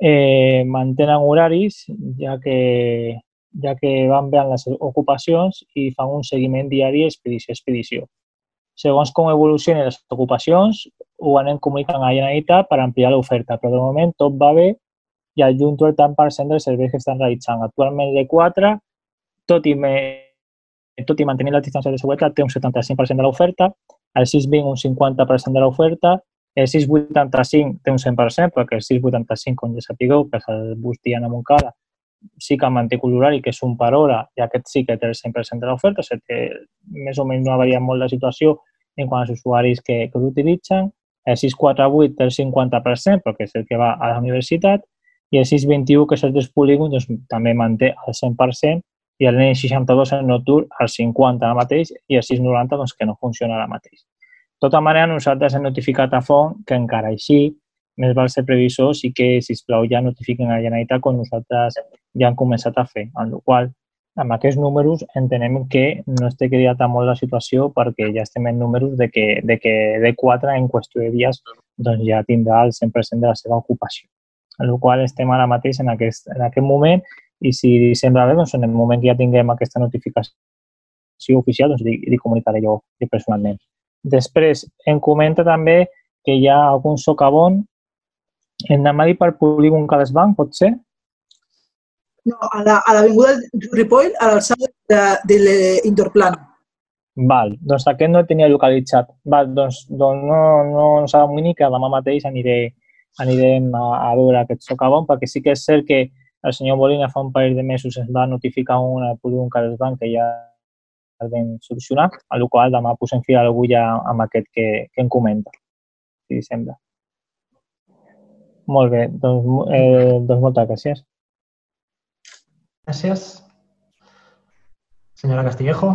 eh, mantenen horaris, ja que, ja que van veient les ocupacions i fan un seguiment diari expedició a expedició. Segons com evolucionen les ocupacions, ho anem comunicant a Generalitat per ampliar l'oferta, però de moment tot va bé i adjunto el tant per cent dels serveis que estan realitzant. Actualment l'E4, tot i més tot i mantenir la distància de seguretat, té un 75% de l'oferta, el 620 un 50% de l'oferta, el 685 té un 100%, perquè el 685, com ja sapigueu, que és el bus Diana Montcada, sí que manté l'horari, que és un per hora, i aquest sí que té el 100% de l'oferta, o sigui més o menys no ha variat molt la situació en quant als usuaris que, que l'utilitzen. El 648 té el 50%, perquè és el que va a la universitat, i el 621, que és el dels polígons, doncs, també manté el 100%, i el N62 el nocturn al 50 ara mateix i el 690 doncs, que no funciona ara mateix. De tota manera, nosaltres hem notificat a FON que encara així, més val ser previsors i que, si plau ja notifiquen a la Generalitat com nosaltres ja hem començat a fer, en la qual amb aquests números entenem que no esté cridat molt la situació perquè ja estem en números de que, de que D4 en qüestió de dies doncs ja tindrà el 100% de la seva ocupació. En la qual estem ara mateix en aquest, en aquest moment i si sembla bé, doncs en el moment que ja tinguem aquesta notificació oficial, doncs li, li comunicaré jo, jo personalment. Després, em comenta també que hi ha algun socavon en Namadi per polígon Cadasbanc, pot ser? No, a la- a l'avinguda la, Ripoll, a l'alçada de, de l'Indorplan. Val, doncs aquest no el tenia localitzat. Val, doncs, doncs no, no s'adomini que demà mateix aniré, anirem a, a veure aquest socavon, perquè sí que és cert que el senyor Molina fa un parell de mesos ens va notificar una polígon Cadasbanc que ja el vam solucionar, a la qual demà posem fil a l'agulla amb aquest que, que em comenta, si li sembla. Molt bé, doncs, eh, doncs moltes gràcies. Gràcies. Senyora Castillejo.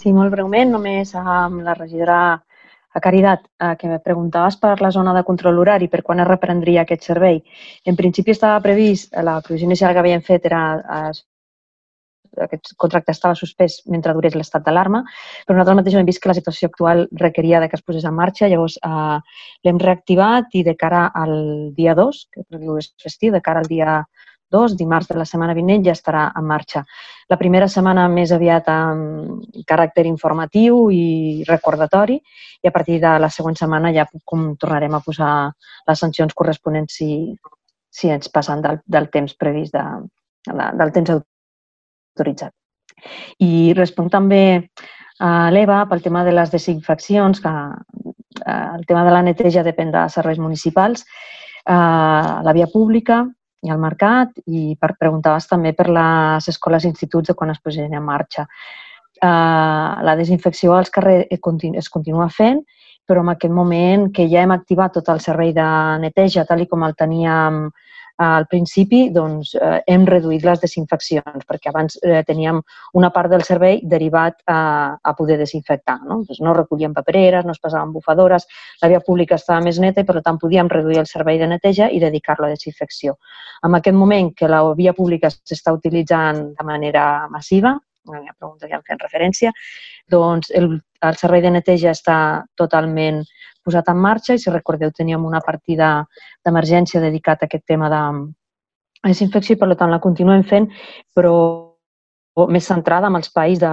Sí, molt breument, només amb la regidora A Caritat, eh, que me preguntaves per la zona de control horari, per quan es reprendria aquest servei. En principi estava previst, la previsió inicial que havíem fet era es aquest contracte estava suspès mentre durés l'estat d'alarma, però nosaltres mateix hem vist que la situació actual requeria de que es posés en marxa, llavors eh, l'hem reactivat i de cara al dia 2, que és festiu, de cara al dia 2, dimarts de la setmana vinent, ja estarà en marxa. La primera setmana més aviat amb caràcter informatiu i recordatori i a partir de la següent setmana ja com tornarem a posar les sancions corresponents si, si ens passen del, del temps previst, de, del temps autoritzat. I responc també a l'EVA pel tema de les desinfeccions, que eh, el tema de la neteja depèn de serveis municipals. Eh, la via pública i al mercat i per, preguntaves també per les escoles i instituts de quan es posin en marxa. Uh, la desinfecció als carrers es continua fent, però en aquest moment que ja hem activat tot el servei de neteja tal i com el teníem al principi doncs, eh, hem reduït les desinfeccions, perquè abans eh, teníem una part del servei derivat a, a poder desinfectar. No? Doncs no recollíem papereres, no es passaven bufadores, la via pública estava més neta i, per tant, podíem reduir el servei de neteja i dedicar-lo a desinfecció. En aquest moment que la via pública s'està utilitzant de manera massiva, una pregunta que ja fent referència, doncs el, el servei de neteja està totalment posat en marxa i si recordeu teníem una partida d'emergència dedicat a aquest tema de desinfecció i per tant la continuem fent, però més centrada en els països de,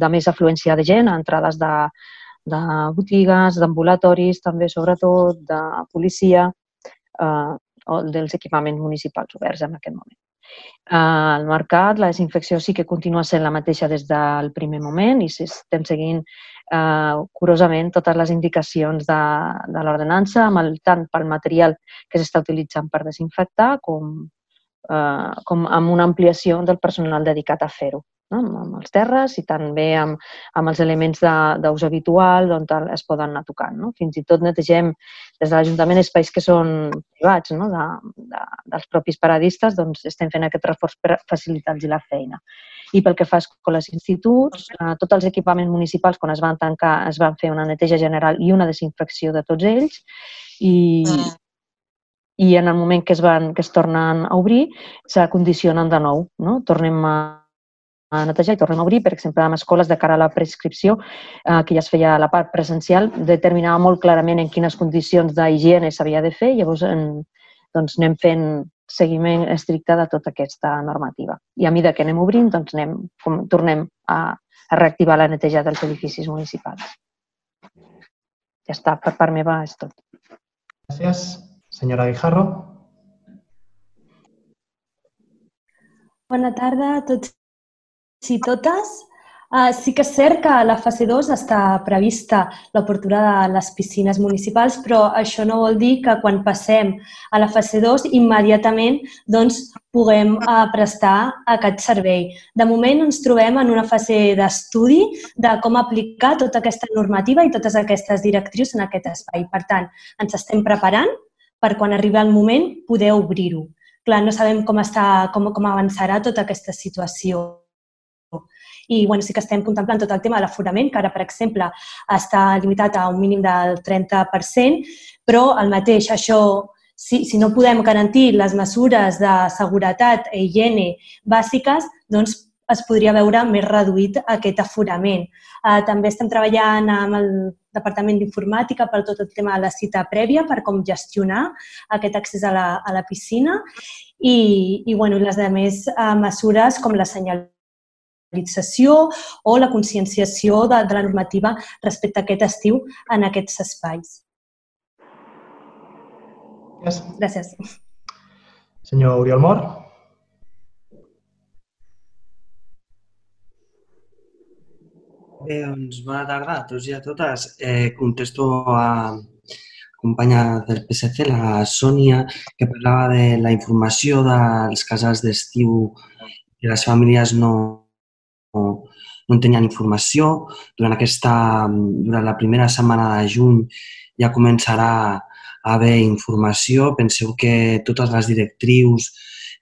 de més afluència de gent, entrades de, de botigues, d'ambulatoris, també sobretot de policia eh, o dels equipaments municipals oberts en aquest moment. Al mercat, la desinfecció sí que continua sent la mateixa des del primer moment i si estem seguint eh, curosament totes les indicacions de, de l'ordenança, tant pel material que s'està utilitzant per desinfectar com, eh, com amb una ampliació del personal dedicat a fer-ho no? amb els terres i també amb, amb els elements d'ús habitual on es poden anar tocant. No? Fins i tot netegem des de l'Ajuntament espais que són privats no? de, de, dels propis paradistes, doncs estem fent aquest reforç per facilitar-los la feina. I pel que fa a escoles i instituts, eh, tots els equipaments municipals, quan es van tancar, es van fer una neteja general i una desinfecció de tots ells i, i en el moment que es, van, que es tornen a obrir, s'acondicionen de nou. No? Tornem a a netejar i tornem a obrir, per exemple, amb escoles de cara a la prescripció, eh, que ja es feia a la part presencial, determinava molt clarament en quines condicions d'higiene s'havia de fer, llavors en, doncs anem fent seguiment estricte de tota aquesta normativa. I a mesura que anem obrint, doncs anem, com, tornem a, a reactivar la neteja dels edificis municipals. Ja està, per part meva és tot. Gràcies. Senyora Guijarro. Bona tarda a tots Sí, totes. Uh, sí que és cert que a la fase 2 està prevista l'obertura de les piscines municipals, però això no vol dir que quan passem a la fase 2 immediatament doncs, puguem uh, prestar aquest servei. De moment ens trobem en una fase d'estudi de com aplicar tota aquesta normativa i totes aquestes directrius en aquest espai. Per tant, ens estem preparant per quan arribi el moment poder obrir-ho. Clar, no sabem com, està, com, com avançarà tota aquesta situació i bueno, sí que estem contemplant tot el tema de l'aforament, que ara, per exemple, està limitat a un mínim del 30%, però el mateix, això, si, si no podem garantir les mesures de seguretat i higiene bàsiques, doncs es podria veure més reduït aquest aforament. Uh, també estem treballant amb el Departament d'Informàtica per tot el tema de la cita prèvia, per com gestionar aquest accés a la, a la piscina i, i bueno, les altres uh, mesures com la senyal sensibilització o la conscienciació de, de la normativa respecte a aquest estiu en aquests espais. Gràcies. Gràcies. Senyor Oriol Mor. Bé, doncs bona tarda a tots i a totes. Eh, contesto a companya del PSC, la Sònia, que parlava de la informació dels casals d'estiu que les famílies no, no, no en tenien informació. Durant, aquesta, durant la primera setmana de juny ja començarà a haver informació. Penseu que totes les directrius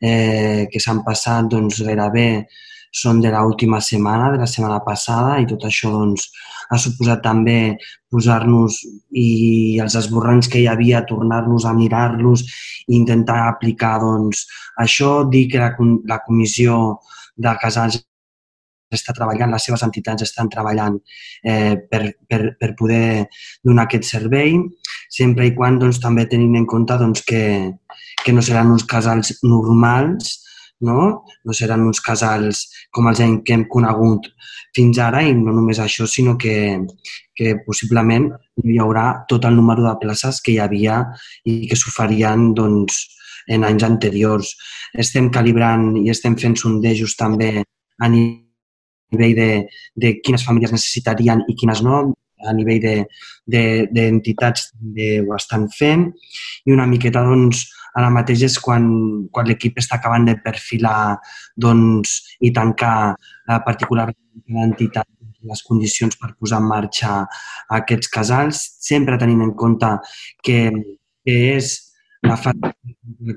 eh, que s'han passat doncs, gairebé són de l'última setmana, de la setmana passada, i tot això doncs, ha suposat també posar-nos i els esborranys que hi havia, tornar-nos a mirar-los i intentar aplicar doncs, això. Dir que la, la comissió de casals està treballant, les seves entitats estan treballant eh, per, per, per poder donar aquest servei, sempre i quan doncs, també tenint en compte doncs, que, que no seran uns casals normals, no? no seran uns casals com els que hem conegut fins ara i no només això, sinó que, que possiblement hi haurà tot el número de places que hi havia i que s'oferien doncs, en anys anteriors. Estem calibrant i estem fent sondejos també a nivell de, de quines famílies necessitarien i quines no, a nivell d'entitats de, de, de, ho estan fent. I una miqueta doncs, ara mateix és quan, quan l'equip està acabant de perfilar doncs, i tancar eh, particularment l'entitat les condicions per posar en marxa aquests casals, sempre tenint en compte que, que és la fase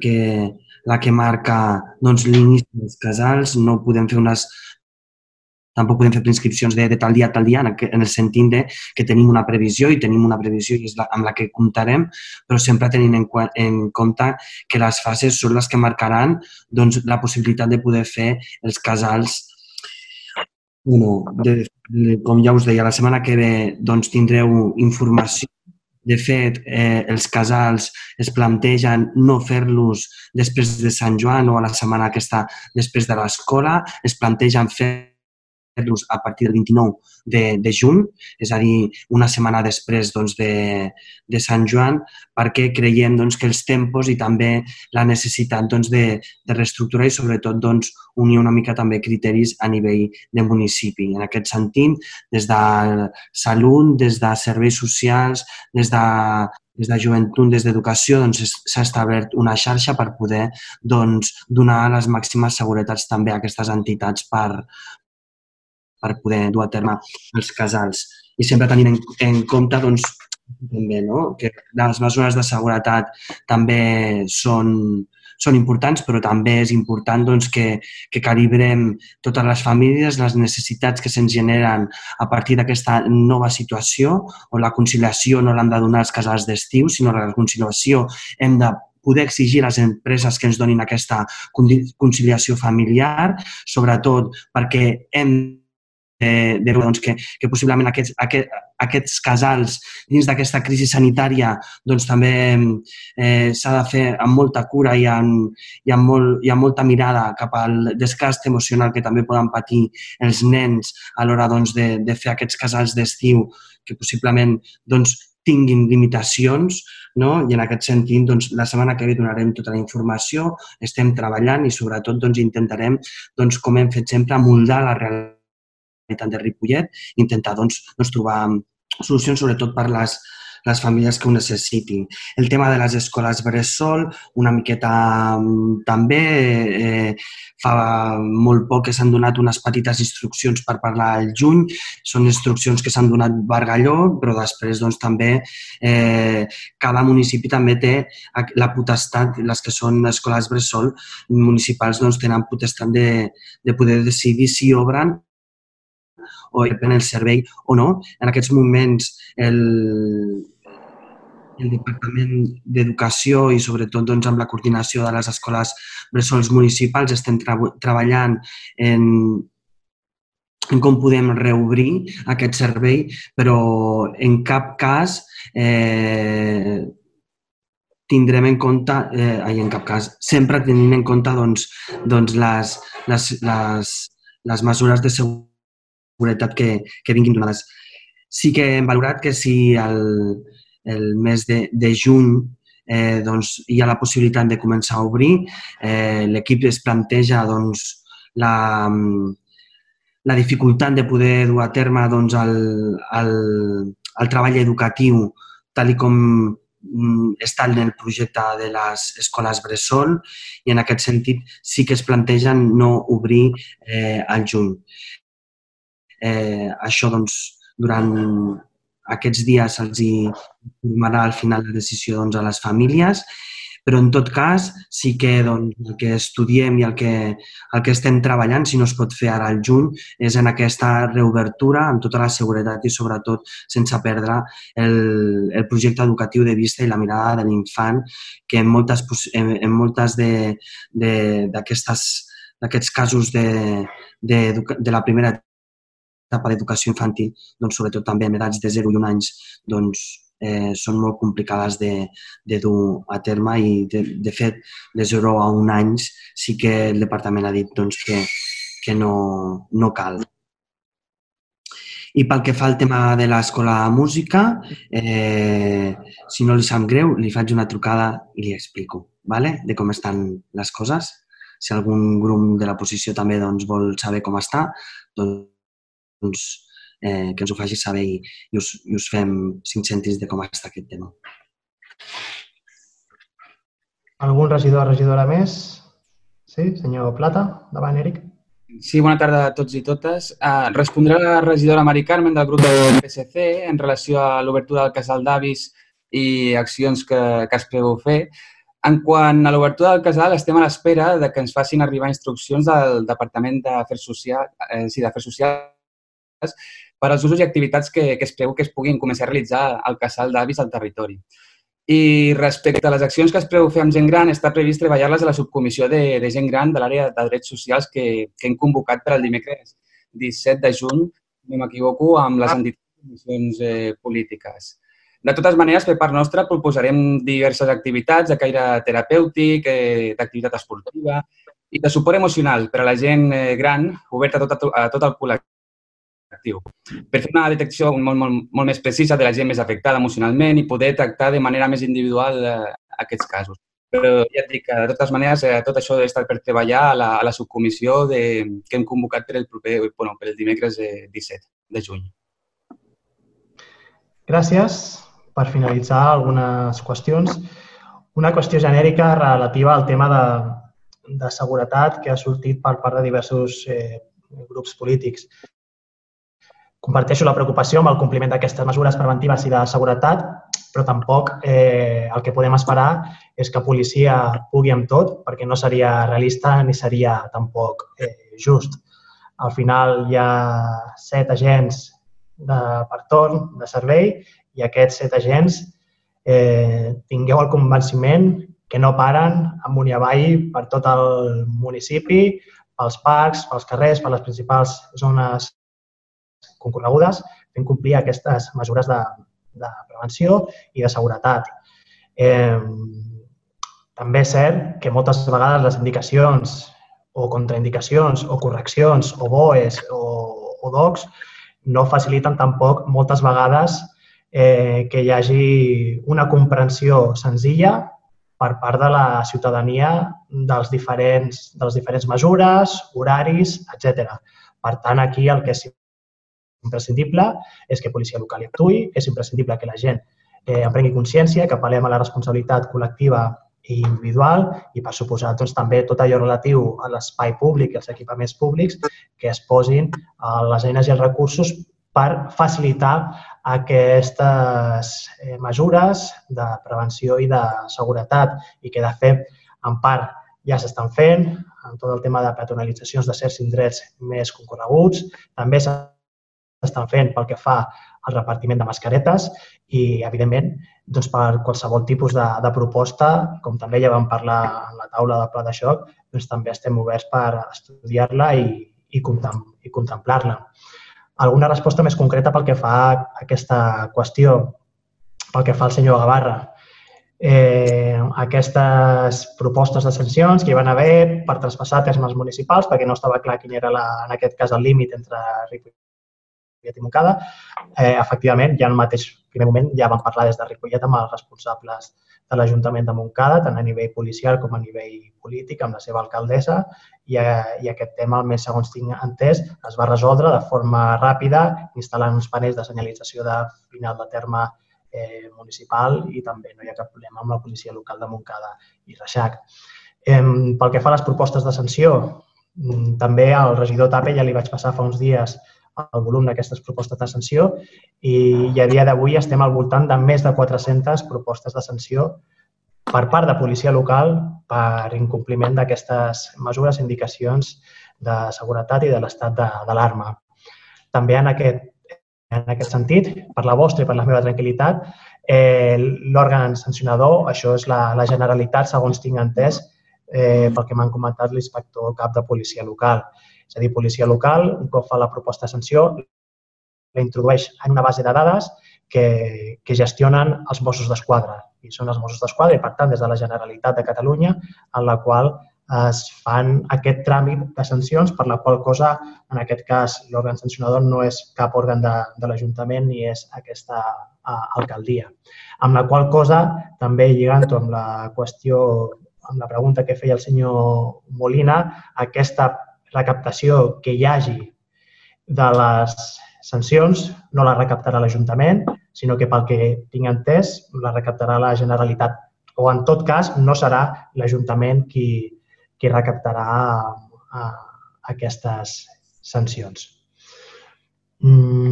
que, la que marca doncs, l'inici dels casals, no podem fer unes tampoc podem fer prescripcions de, de tal dia a tal dia en, en el sentit de que tenim una previsió i tenim una previsió i és la, amb la que comptarem, però sempre tenint en, en compte que les fases són les que marcaran doncs, la possibilitat de poder fer els casals bueno, de, de, com ja us deia, la setmana que ve doncs, tindreu informació. De fet, eh, els casals es plantegen no fer-los després de Sant Joan o a la setmana que està després de l'escola, es plantegen fer los a partir del 29 de, de juny, és a dir, una setmana després doncs, de, de Sant Joan, perquè creiem doncs, que els tempos i també la necessitat doncs, de, de reestructurar i sobretot doncs, unir una mica també criteris a nivell de municipi. En aquest sentit, des de salut, des de serveis socials, des de des de joventut, des d'educació, doncs, s'ha establert una xarxa per poder doncs, donar les màximes seguretats també a aquestes entitats per, per poder dur a terme els casals. I sempre tenint en, en compte doncs, també, no? que les mesures de seguretat també són, són importants, però també és important doncs, que, que calibrem totes les famílies, les necessitats que se'ns generen a partir d'aquesta nova situació, on la conciliació no l'han de donar els casals d'estiu, sinó la conciliació hem de poder exigir a les empreses que ens donin aquesta conciliació familiar, sobretot perquè hem de, de doncs, que, que possiblement aquests, aquest, aquests casals dins d'aquesta crisi sanitària doncs, també eh, s'ha de fer amb molta cura i amb, i, amb molt, i amb molta mirada cap al desgast emocional que també poden patir els nens a l'hora doncs, de, de fer aquests casals d'estiu que possiblement doncs, tinguin limitacions no? i en aquest sentit doncs, la setmana que ve donarem tota la informació, estem treballant i sobretot doncs, intentarem, doncs, com hem fet sempre, moldar la realitat Generalitat de Ripollet, intentar doncs, doncs, trobar solucions sobretot per les, les famílies que ho necessitin. El tema de les escoles Bressol, una miqueta mm, també, eh, fa molt poc que s'han donat unes petites instruccions per parlar al juny, són instruccions que s'han donat Bargalló, però després doncs, també eh, cada municipi també té la potestat, les que són escoles Bressol municipals doncs, tenen potestat de, de poder decidir si obren o depèn el servei o no. En aquests moments el, el Departament d'Educació i sobretot doncs, amb la coordinació de les escoles bressols municipals estem tra treballant en, en com podem reobrir aquest servei, però en cap cas eh, tindrem en compte, eh, ai, en cap cas, sempre tenint en compte doncs, doncs les, les, les, les mesures de seguretat seguretat que, que vinguin donades. Sí que hem valorat que si el, el mes de, de juny eh, doncs, hi ha la possibilitat de començar a obrir, eh, l'equip es planteja doncs, la, la dificultat de poder dur a terme doncs, el, el, el treball educatiu tal i com mm, està en el projecte de les escoles Bressol i en aquest sentit sí que es plantegen no obrir eh, al juny. Eh, això, doncs, durant aquests dies se'ls informarà al final la decisió doncs, a les famílies, Però, en tot cas, sí que doncs, el que estudiem i el que, el que estem treballant, si no es pot fer ara al juny, és en aquesta reobertura amb tota la seguretat i, sobretot, sense perdre el, el projecte educatiu de vista i la mirada de l'infant, que en moltes, en, en moltes d'aquests casos de, de, de la primera etapa d'educació infantil, doncs, sobretot també en edats de 0 i 1 anys, doncs, eh, són molt complicades de, de dur a terme i, de, de fet, de 0 a 1 anys sí que el departament ha dit doncs, que, que no, no cal. I pel que fa al tema de l'escola de música, eh, si no li sap greu, li faig una trucada i li explico vale? de com estan les coses. Si algun grup de la posició també doncs, vol saber com està, doncs doncs, eh, que ens ho faci saber i, i, us, i us fem cinc cèntims de com està aquest tema. Algun regidor o regidora més? Sí, senyor Plata, davant, Eric. Sí, bona tarda a tots i totes. Uh, respondrà la regidora Mari Carmen del grup del PSC en relació a l'obertura del casal d'avis i accions que, que es preveu fer. En quant a l'obertura del casal, estem a l'espera de que ens facin arribar instruccions del Departament d'Afers Socials, eh, sí, Socials per als usos i activitats que, que es preveu que es puguin començar a realitzar al casal d'avis al territori. I respecte a les accions que es preveu fer amb gent gran, està previst treballar-les a la subcomissió de, de gent gran de l'àrea de drets socials que, que hem convocat per al dimecres 17 de juny, no m'equivoco, amb les entitats eh, polítiques. De totes maneres, per part nostra, proposarem diverses activitats de caire terapèutic, eh, d'activitat esportiva i de suport emocional per a la gent eh, gran, oberta a tot, a tot el col·lectiu actiu. Per fer una detecció molt, molt, molt més precisa de la gent més afectada emocionalment i poder tractar de manera més individual eh, aquests casos. Però ja et dic que, de totes maneres, eh, tot això està per treballar a la, a la subcomissió de, que hem convocat per el proper, bueno, per el dimecres de 17 de juny. Gràcies. Per finalitzar, algunes qüestions. Una qüestió genèrica relativa al tema de, de seguretat que ha sortit per part de diversos eh, grups polítics. Comparteixo la preocupació amb el compliment d'aquestes mesures preventives i de seguretat, però tampoc eh, el que podem esperar és que policia pugui amb tot, perquè no seria realista ni seria tampoc eh, just. Al final hi ha set agents de, per torn de servei i aquests set agents eh, tingueu el convenciment que no paren amunt i avall per tot el municipi, pels parcs, pels carrers, per les principals zones concorregudes fent complir aquestes mesures de, de prevenció i de seguretat. Eh, també és cert que moltes vegades les indicacions o contraindicacions o correccions o BOEs o, o DOCs no faciliten tampoc moltes vegades eh, que hi hagi una comprensió senzilla per part de la ciutadania dels diferents, de les diferents mesures, horaris, etc. Per tant, aquí el que és imprescindible és que policia local hi actuï, és imprescindible que la gent eh, en prengui consciència, que apel·lem a la responsabilitat col·lectiva i individual i, per suposar, doncs, també tot allò relatiu a l'espai públic i als equipaments públics que es posin a les eines i els recursos per facilitar aquestes eh, mesures de prevenció i de seguretat i que, de fet, en part ja s'estan fent, en tot el tema de peatonalitzacions de certs indrets més concorreguts. També s'ha estan fent pel que fa al repartiment de mascaretes i, evidentment, doncs per qualsevol tipus de, de proposta, com també ja vam parlar en la taula del pla de xoc, doncs també estem oberts per estudiar-la i, i, contem, i contemplar-la. Alguna resposta més concreta pel que fa a aquesta qüestió, pel que fa al senyor Gavarra. Eh, aquestes propostes de sancions que hi van haver per traspassar termes municipals, perquè no estava clar quin era, la, en aquest cas, el límit entre Ripollet Ripollet i Montcada. Eh, efectivament, ja en el mateix primer moment ja vam parlar des de Ripollet amb els responsables de l'Ajuntament de Montcada, tant a nivell policial com a nivell polític, amb la seva alcaldessa, i, eh, i aquest tema, almenys segons tinc entès, es va resoldre de forma ràpida, instal·lant uns panells de senyalització de final de terme eh, municipal i també no hi ha cap problema amb la policia local de Montcada i Reixac. Eh, pel que fa a les propostes de sanció, mm, també al regidor Tape ja li vaig passar fa uns dies el volum d'aquestes propostes de sanció i, i a dia d'avui estem al voltant de més de 400 propostes de sanció per part de policia local per incompliment d'aquestes mesures indicacions de seguretat i de l'estat d'alarma. També en aquest, en aquest sentit, per la vostra i per la meva tranquil·litat, eh, l'òrgan sancionador, això és la, la Generalitat, segons tinc entès, eh, pel que m'han comentat l'inspector cap de policia local. És a dir, policia local, un cop fa la proposta de sanció, la introdueix en una base de dades que, que gestionen els Mossos d'Esquadra. I són els Mossos d'Esquadra i, per tant, des de la Generalitat de Catalunya, en la qual es fan aquest tràmit de sancions, per la qual cosa, en aquest cas, l'òrgan sancionador no és cap òrgan de, de l'Ajuntament ni és aquesta uh, alcaldia. Amb la qual cosa, també lligant amb la qüestió, amb la pregunta que feia el senyor Molina, aquesta recaptació que hi hagi de les sancions no la recaptarà l'Ajuntament, sinó que pel que tinc entès la recaptarà la Generalitat. O en tot cas no serà l'Ajuntament qui, qui recaptarà a, a aquestes sancions. Mm,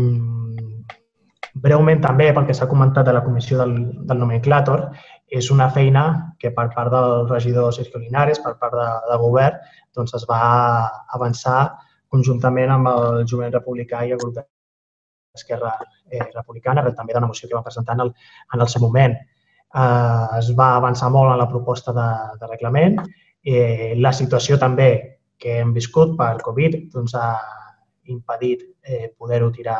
breument també, pel que s'ha comentat de la comissió del, del nomenclàtor, és una feina que per part del regidor Sergio Linares, per part de, de govern, doncs es va avançar conjuntament amb el jovent republicà i el grup Esquerra eh, Republicana, però també de la moció que va presentar en el, en el seu moment. Eh, es va avançar molt en la proposta de, de reglament. Eh, la situació també que hem viscut per Covid doncs, ha impedit eh, poder-ho tirar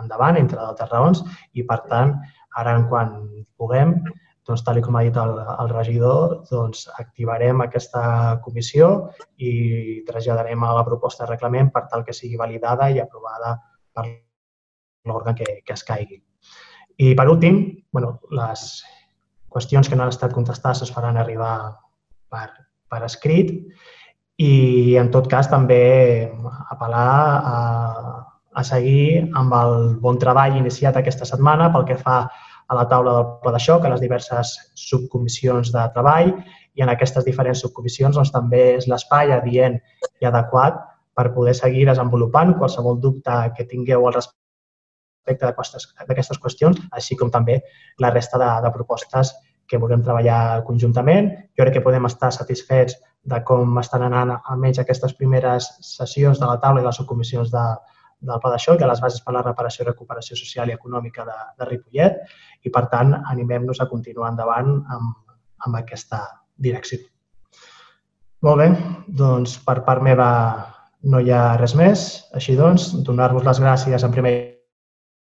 endavant, entre d'altres raons, i per tant, ara quan puguem, doncs, tal com ha dit el, el regidor, doncs, activarem aquesta comissió i traslladarem a la proposta de reglament per tal que sigui validada i aprovada per l'òrgan que, que es caigui. I per últim, bueno, les qüestions que no han estat contestades es faran arribar per, per escrit i en tot cas també apel·lar a, a seguir amb el bon treball iniciat aquesta setmana pel que fa a la taula del pla de xoc, a les diverses subcomissions de treball i en aquestes diferents subcomissions doncs, també és l'espai adient i adequat per poder seguir desenvolupant qualsevol dubte que tingueu al respecte d'aquestes qüestions, així com també la resta de, de propostes que vulguem treballar conjuntament. Jo crec que podem estar satisfets de com estan anant almenys aquestes primeres sessions de la taula i les subcomissions de, del Pla de Xoc, de les bases per a la reparació i recuperació social i econòmica de, de Ripollet i, per tant, animem-nos a continuar endavant amb, amb aquesta direcció. Molt bé, doncs per part meva no hi ha res més. Així doncs, donar-vos les gràcies en primer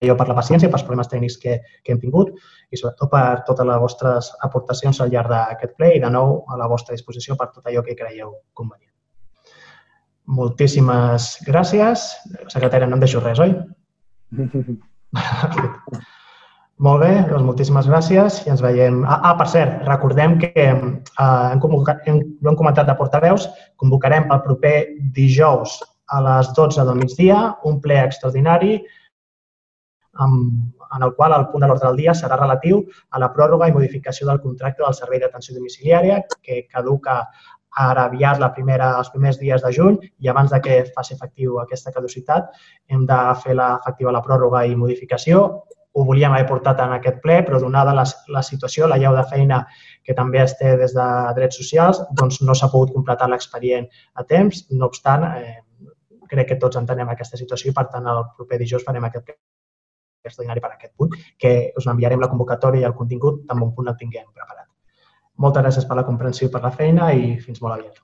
jo per la paciència, pels problemes tècnics que, que hem tingut i sobretot per totes les vostres aportacions al llarg d'aquest ple i de nou a la vostra disposició per tot allò que creieu convenient. Moltíssimes gràcies. Secretària, no em deixo res, oi? Molt bé, doncs moltíssimes gràcies i ens veiem. Ah, ah per cert, recordem que eh, hem, convocat, hem, ho hem comentat de portaveus, convocarem pel proper dijous a les 12 del migdia un ple extraordinari amb, en el qual el punt de l'ordre del dia serà relatiu a la pròrroga i modificació del contracte del servei d'atenció domiciliària que caduca ara aviat la primera, els primers dies de juny i abans de que faci efectiu aquesta caducitat hem de fer la, efectiva la pròrroga i modificació. Ho volíem haver portat en aquest ple, però donada la, la situació, la llau de feina que també es té des de drets socials, doncs no s'ha pogut completar l'expedient a temps. No obstant, eh, crec que tots entenem aquesta situació i, per tant, el proper dijous farem aquest ple extraordinari per a aquest punt, que us enviarem la convocatòria i el contingut tan bon punt el tinguem preparat. Moltes gràcies per la comprensió i per la feina i fins molt aviat.